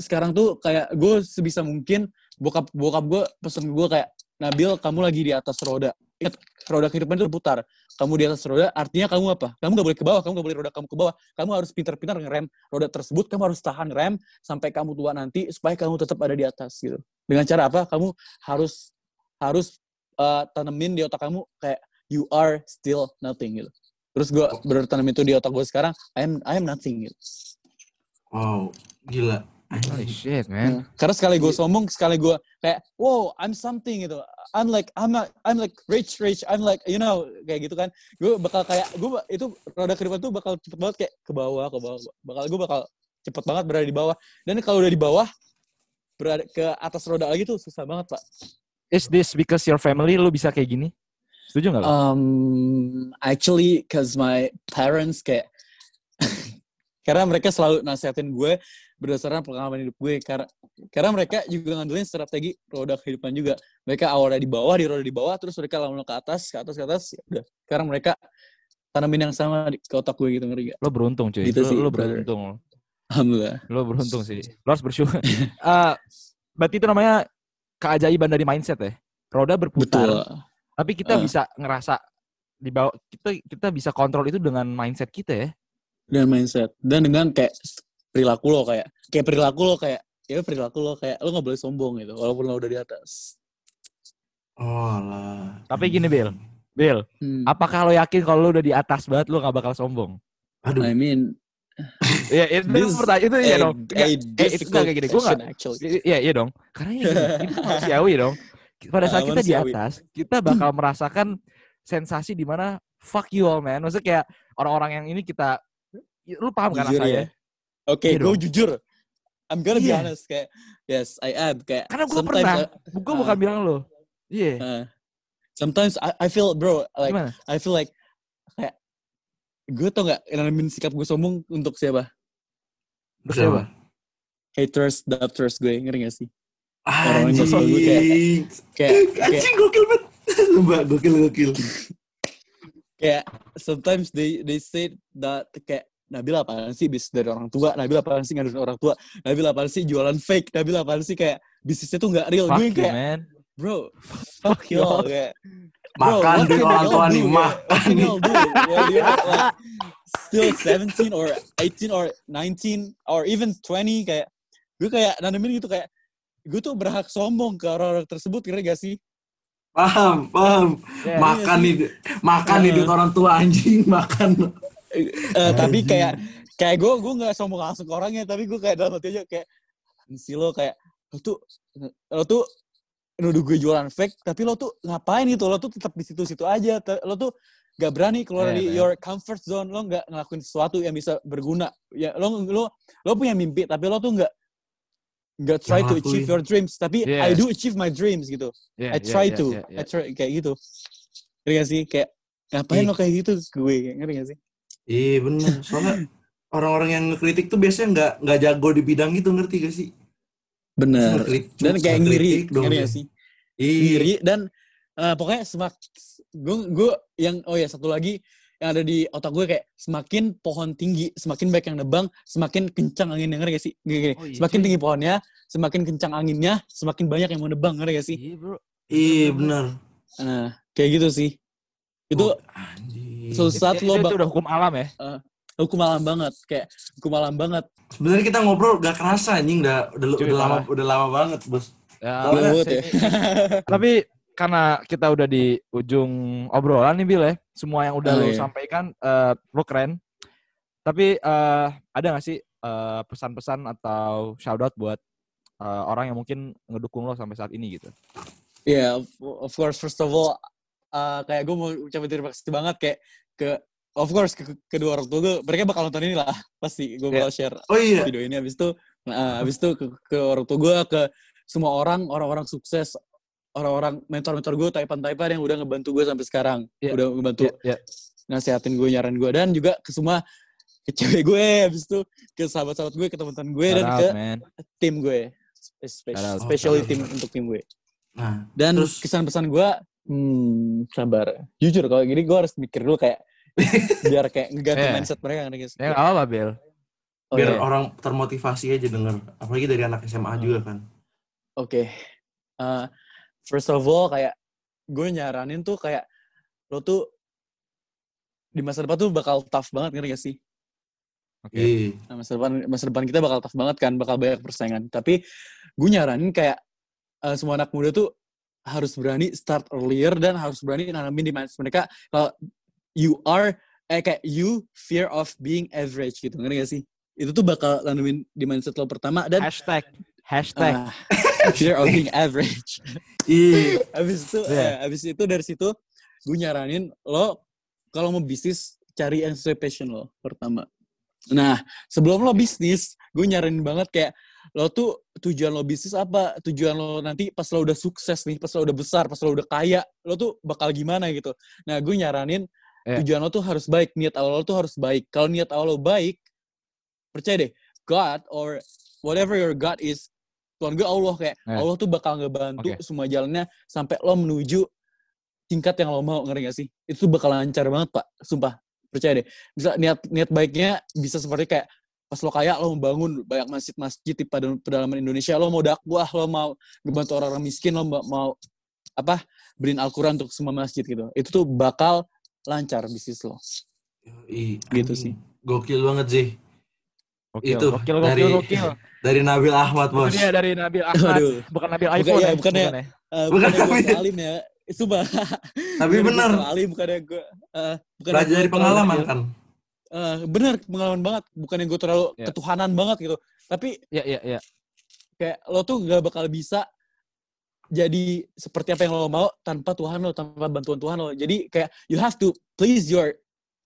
sekarang tuh kayak gue sebisa mungkin bokap bokap gue pesen gue kayak Nabil kamu lagi di atas roda. Ingat roda kehidupan itu berputar. Kamu di atas roda artinya kamu apa? Kamu gak boleh ke bawah, kamu gak boleh roda kamu ke bawah. Kamu harus pintar-pintar ngerem roda tersebut. Kamu harus tahan rem sampai kamu tua nanti supaya kamu tetap ada di atas gitu. Dengan cara apa? Kamu harus harus uh, tanemin di otak kamu kayak you are still nothing gitu. Terus gue bener tanam itu di otak gue sekarang, I am I am nothing gitu. Wow, gila. Holy shit, man. Nah, Karena sekali gue sombong, sekali gue kayak, wow, I'm something gitu. I'm like, I'm not, I'm like rich, rich. I'm like, you know, kayak gitu kan. Gue bakal kayak, gue itu roda kehidupan tuh bakal cepet banget kayak ke bawah, ke bawah. Bakal gue bakal cepet banget berada di bawah. Dan kalau udah di bawah, berada ke atas roda lagi tuh susah banget pak. Is this because your family lu bisa kayak gini? Setuju nggak? Um, actually, cause my parents kayak karena mereka selalu nasihatin gue berdasarkan pengalaman hidup gue karena karena mereka juga ngandelin strategi roda kehidupan juga mereka awalnya di bawah di roda di bawah terus mereka lama-lama ke atas ke atas ke atas ya udah sekarang mereka tanamin yang sama di, ke otak gue gitu ngerti gak? Lo beruntung cuy. Gitu lo, sih, lo brother. beruntung. Alhamdulillah. Lo beruntung sih. Lo harus bersyukur. Eh, berarti itu namanya keajaiban dari mindset ya. Roda berputar, Betul. Tapi kita Ah. bisa ngerasa di bawah kita kita bisa kontrol itu dengan mindset kita ya. Dan mindset dan dengan kayak perilaku lo kayak kayak perilaku lo kayak ya perilaku lo kayak lo nggak boleh sombong gitu walaupun lo udah di atas. Oh lah. Tapi gini, Bill. Bill, Hmm. apakah lo yakin kalau lo udah di atas banget lo gak bakal sombong? Aduh. I mean, Iya, itu This pertanyaan itu iya a- dong. a Nggak, eh, itu kayak gini. Gue nggak. actually. Iya, iya dong. Karena ya gini, kita manusiawi dong. Pada saat kita di atas, kita bakal merasakan sensasi di mana fuck you all man. Maksudnya kayak orang-orang yang ini kita, lu paham kan Jujur rasanya? ya. Oke, Iya gue jujur. I'm gonna be Iya. honest kayak yes, I am kayak Karena gue pernah, gue bukan Ah. bilang lo. Iya. uh, sometimes I, I feel bro like Gimana? I feel like kayak gue tau nggak nanamin sikap gue sombong untuk siapa? Siapa? Haters, doubters gue ngerti gak sih? Yang suka gue kayak- Anjing. Kayak kayak Anjing gokil banget. Mbak, gokil gokil. kayak sometimes they they say that kayak Nabil apaan sih bisnis dari orang tua, Nabil apaan sih ngaduin orang tua, Nabil apaan sih jualan fake, Nabil apaan sih kayak bisnisnya tuh nggak real. Fuck gue you kayak man. bro, Fuck you all. kayak Bro, Makan duit can orang tua nih, mah. Still 17 or 18 or 19 or even 20 kayak gue kayak nanemin gitu kayak gue tuh berhak sombong ke orang-orang tersebut kira gak sih? Paham, paham. Ya, makan iya nih, makan nih Eh. duit orang tua anjing, makan. Eh, tapi kayak kayak gue gue nggak sombong langsung ke orangnya tapi gue kayak dalam hati aja kayak si lo kayak lo tuh lo tuh nuduh gue jualan fake tapi lo tuh ngapain gitu lo tuh tetap di situ-situ aja lo tuh gak berani keluar Iya, dari iya. your comfort zone lo nggak ngelakuin sesuatu yang bisa berguna ya lo lo lo punya mimpi tapi lo tuh nggak nggak try to achieve your dreams tapi Iya. I do achieve my dreams gitu Iya, I try iya, to iya, iya. I try kayak gitu ngerti gak sih kayak ngapain Ih. lo kayak gitu ke gue ngerti gak sih Iya bener, soalnya orang-orang yang ngekritik tuh biasanya nggak nggak jago di bidang itu ngerti gak sih? bener Ngekritik- dan kayak ngiri ngerti dia. gak sih Iya. ngiri dan eh, pokoknya semak gue gue yang oh ya satu lagi yang ada di otak gue kayak semakin pohon tinggi semakin baik yang nebang semakin kencang angin ngerti gak sih gini, gini. Oh, iya, semakin cuy. tinggi pohonnya semakin kencang anginnya semakin banyak yang mau nebang ngerti gak sih Iya, bro. Iya bener. nah kayak gitu sih itu Oh, Itu, itu, lo itu udah hukum alam ya. hukum alam banget kayak hukum alam banget Sebenarnya kita ngobrol gak kerasa anjing udah udah, Cuy, udah lama udah lama banget, Bos. Ya, Banget ya. Tapi karena kita udah di ujung obrolan nih Bil ya, semua yang udah Oh, lu iya. sampaikan eh lu keren. Tapi eh ada gak sih eh, pesan-pesan atau shout out buat eh, orang yang mungkin ngedukung lo sampai saat ini gitu? Ya, of- of course, first of all, uh, kayak gue mau ucapin terima kasih banget kayak ke, of course, ke, ke- kedua orang tua gue, mereka bakal nonton ini lah, pasti gue bakal share Oh iya. video ini. Habis itu, nah, habis itu ke, ke orang tua gue, ke semua orang, orang-orang sukses, orang-orang mentor-mentor gue, taipan-taipan yang udah ngebantu gue sampai sekarang, Iya. udah ngebantu Ya, ya. nasihatin gue, nyaran gue, dan juga ke semua ke cewek gue, habis itu ke sahabat-sahabat gue, ke teman-teman gue, dan out, ke man. tim gue, especially Oh, tim untuk tim gue. Nah, Dan Terus- kesan pesan gue, hmm, sabar. Jujur kalau gini gue harus mikir dulu kayak biar kayak ngeganti Iya. mindset mereka nggak sih? Ya nggak apa-apa Bil. Oh, biar iya. orang termotivasi aja denger. Apalagi dari anak SMA Hmm. juga kan. Oke. Eh, first of all kayak gue nyaranin tuh kayak lo tuh di masa depan tuh bakal tough banget ngerti gak sih? Oke. Iya. Nah, masa depan masa depan kita bakal tough banget kan, bakal banyak persaingan. Tapi gue nyaranin kayak eh, semua anak muda tuh harus berani start earlier dan harus berani nanamin di mindset mereka kalau you are eh kayak you fear of being average gitu ngerti gak sih? Itu tuh bakal nanamin di mindset lo pertama dan Hashtag. Hashtag. ah, fear of being average. Iya. Abis itu, Iya. eh, abis itu dari situ gue nyaranin lo kalau mau bisnis cari yang sesuai passion lo pertama. Nah sebelum lo bisnis, gue nyaranin banget kayak lo tuh tujuan lo bisnis apa? Tujuan lo nanti pas lo udah sukses nih, pas lo udah besar, pas lo udah kaya, lo tuh bakal gimana gitu. Nah gue nyaranin Iya. tujuan lo tuh harus baik, niat awal lo tuh harus baik. Kalau niat awal lo baik, percaya deh, God or whatever your God is, Tuhan gue Allah kayak Iya. Allah tuh bakal ngebantu Oke. semua jalannya sampai lo menuju tingkat yang lo mau ngerti gak sih? Itu tuh bakal lancar banget pak, sumpah percaya deh. Bisa niat niat baiknya bisa seperti kayak pas lo kaya lo mau bangun banyak masjid-masjid di pedalaman Indonesia, lo mau dakwah, lo mau ngebantu orang-orang miskin, lo mau, apa beliin Al-Quran untuk semua masjid gitu. Itu tuh bakal lancar bisnis lo. Iya. Gitu sih. Gokil banget sih. Gokil, Itu, gokil, gokil, dari- gokil. Dari Nabil Ahmad, Bos. dia dari Nabil Ahmad. Aduh. Bukan Nabil Bukan, iPhone ya, ya. bukan ya. ya. Uh, Bukan bukan gue tapi- alim ya. Sumpah. Tapi Bukan bener. gua alim, bukan gue. Uh, bukan Belajar dari pengalaman kan. Uh, bener pengalaman banget. Bukan yang gue terlalu Ya. ketuhanan banget gitu. Tapi Iya, iya, iya. kayak lo tuh gak bakal bisa jadi seperti apa yang lo mau tanpa Tuhan lo, tanpa bantuan Tuhan lo. Jadi kayak you have to please your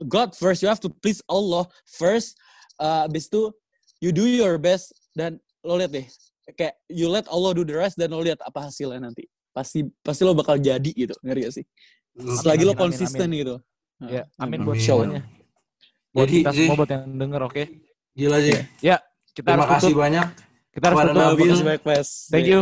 God first, you have to please Allah first. Uh, abis itu you do your best dan lo lihat deh, kayak you let Allah do the rest dan lo lihat apa hasilnya nanti. Pasti pasti lo bakal jadi gitu, ngerti gak sih? Selagi lo amin, amin, konsisten gitu. Ya, Nah, amin buat Amin. semuanya. Buat Jadi, kita semua buat yang denger, oke? gila sih. Kita Terima harus kasih tutup. banyak. Kita harus tutup. Banyak. Thank you.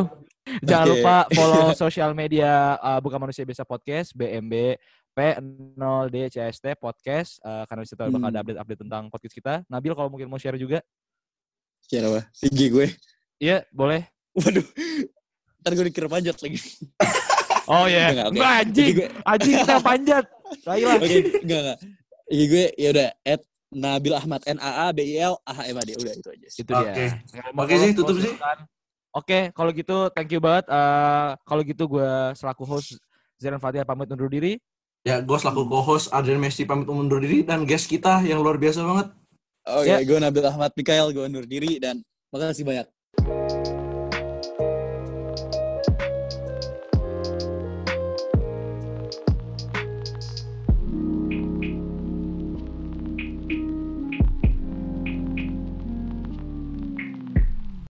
Jangan lupa follow sosial media uh, Bukan Manusia Biasa Podcast, BMB P0DCST Podcast. Uh, karena di situ bakal ada Hmm. update-update tentang podcast kita. Nabil kalau mungkin mau share juga. Share apa? IG gue. Iya, boleh. Waduh. Ntar gue dikira panjat lagi. Oh iya. Enggak, oke. Enggak anjing. IG gue, Anjing kita panjat. Baiklah. Oke, enggak enggak. IG gue ya udah at Nabil Ahmad N A A B I L A H M A D udah itu aja. Itu Oke. dia. Mau Oke sih, tutup sih. Oke, kalau gitu thank you banget. Eh, kalau gitu gue selaku host Zeran Fatih pamit undur diri. Ya, gue selaku co-host Adrian Messi pamit undur diri dan guest kita yang luar biasa banget. Oke, Ya. gue Nabil Ahmad Mikael, gue undur diri dan makasih banyak.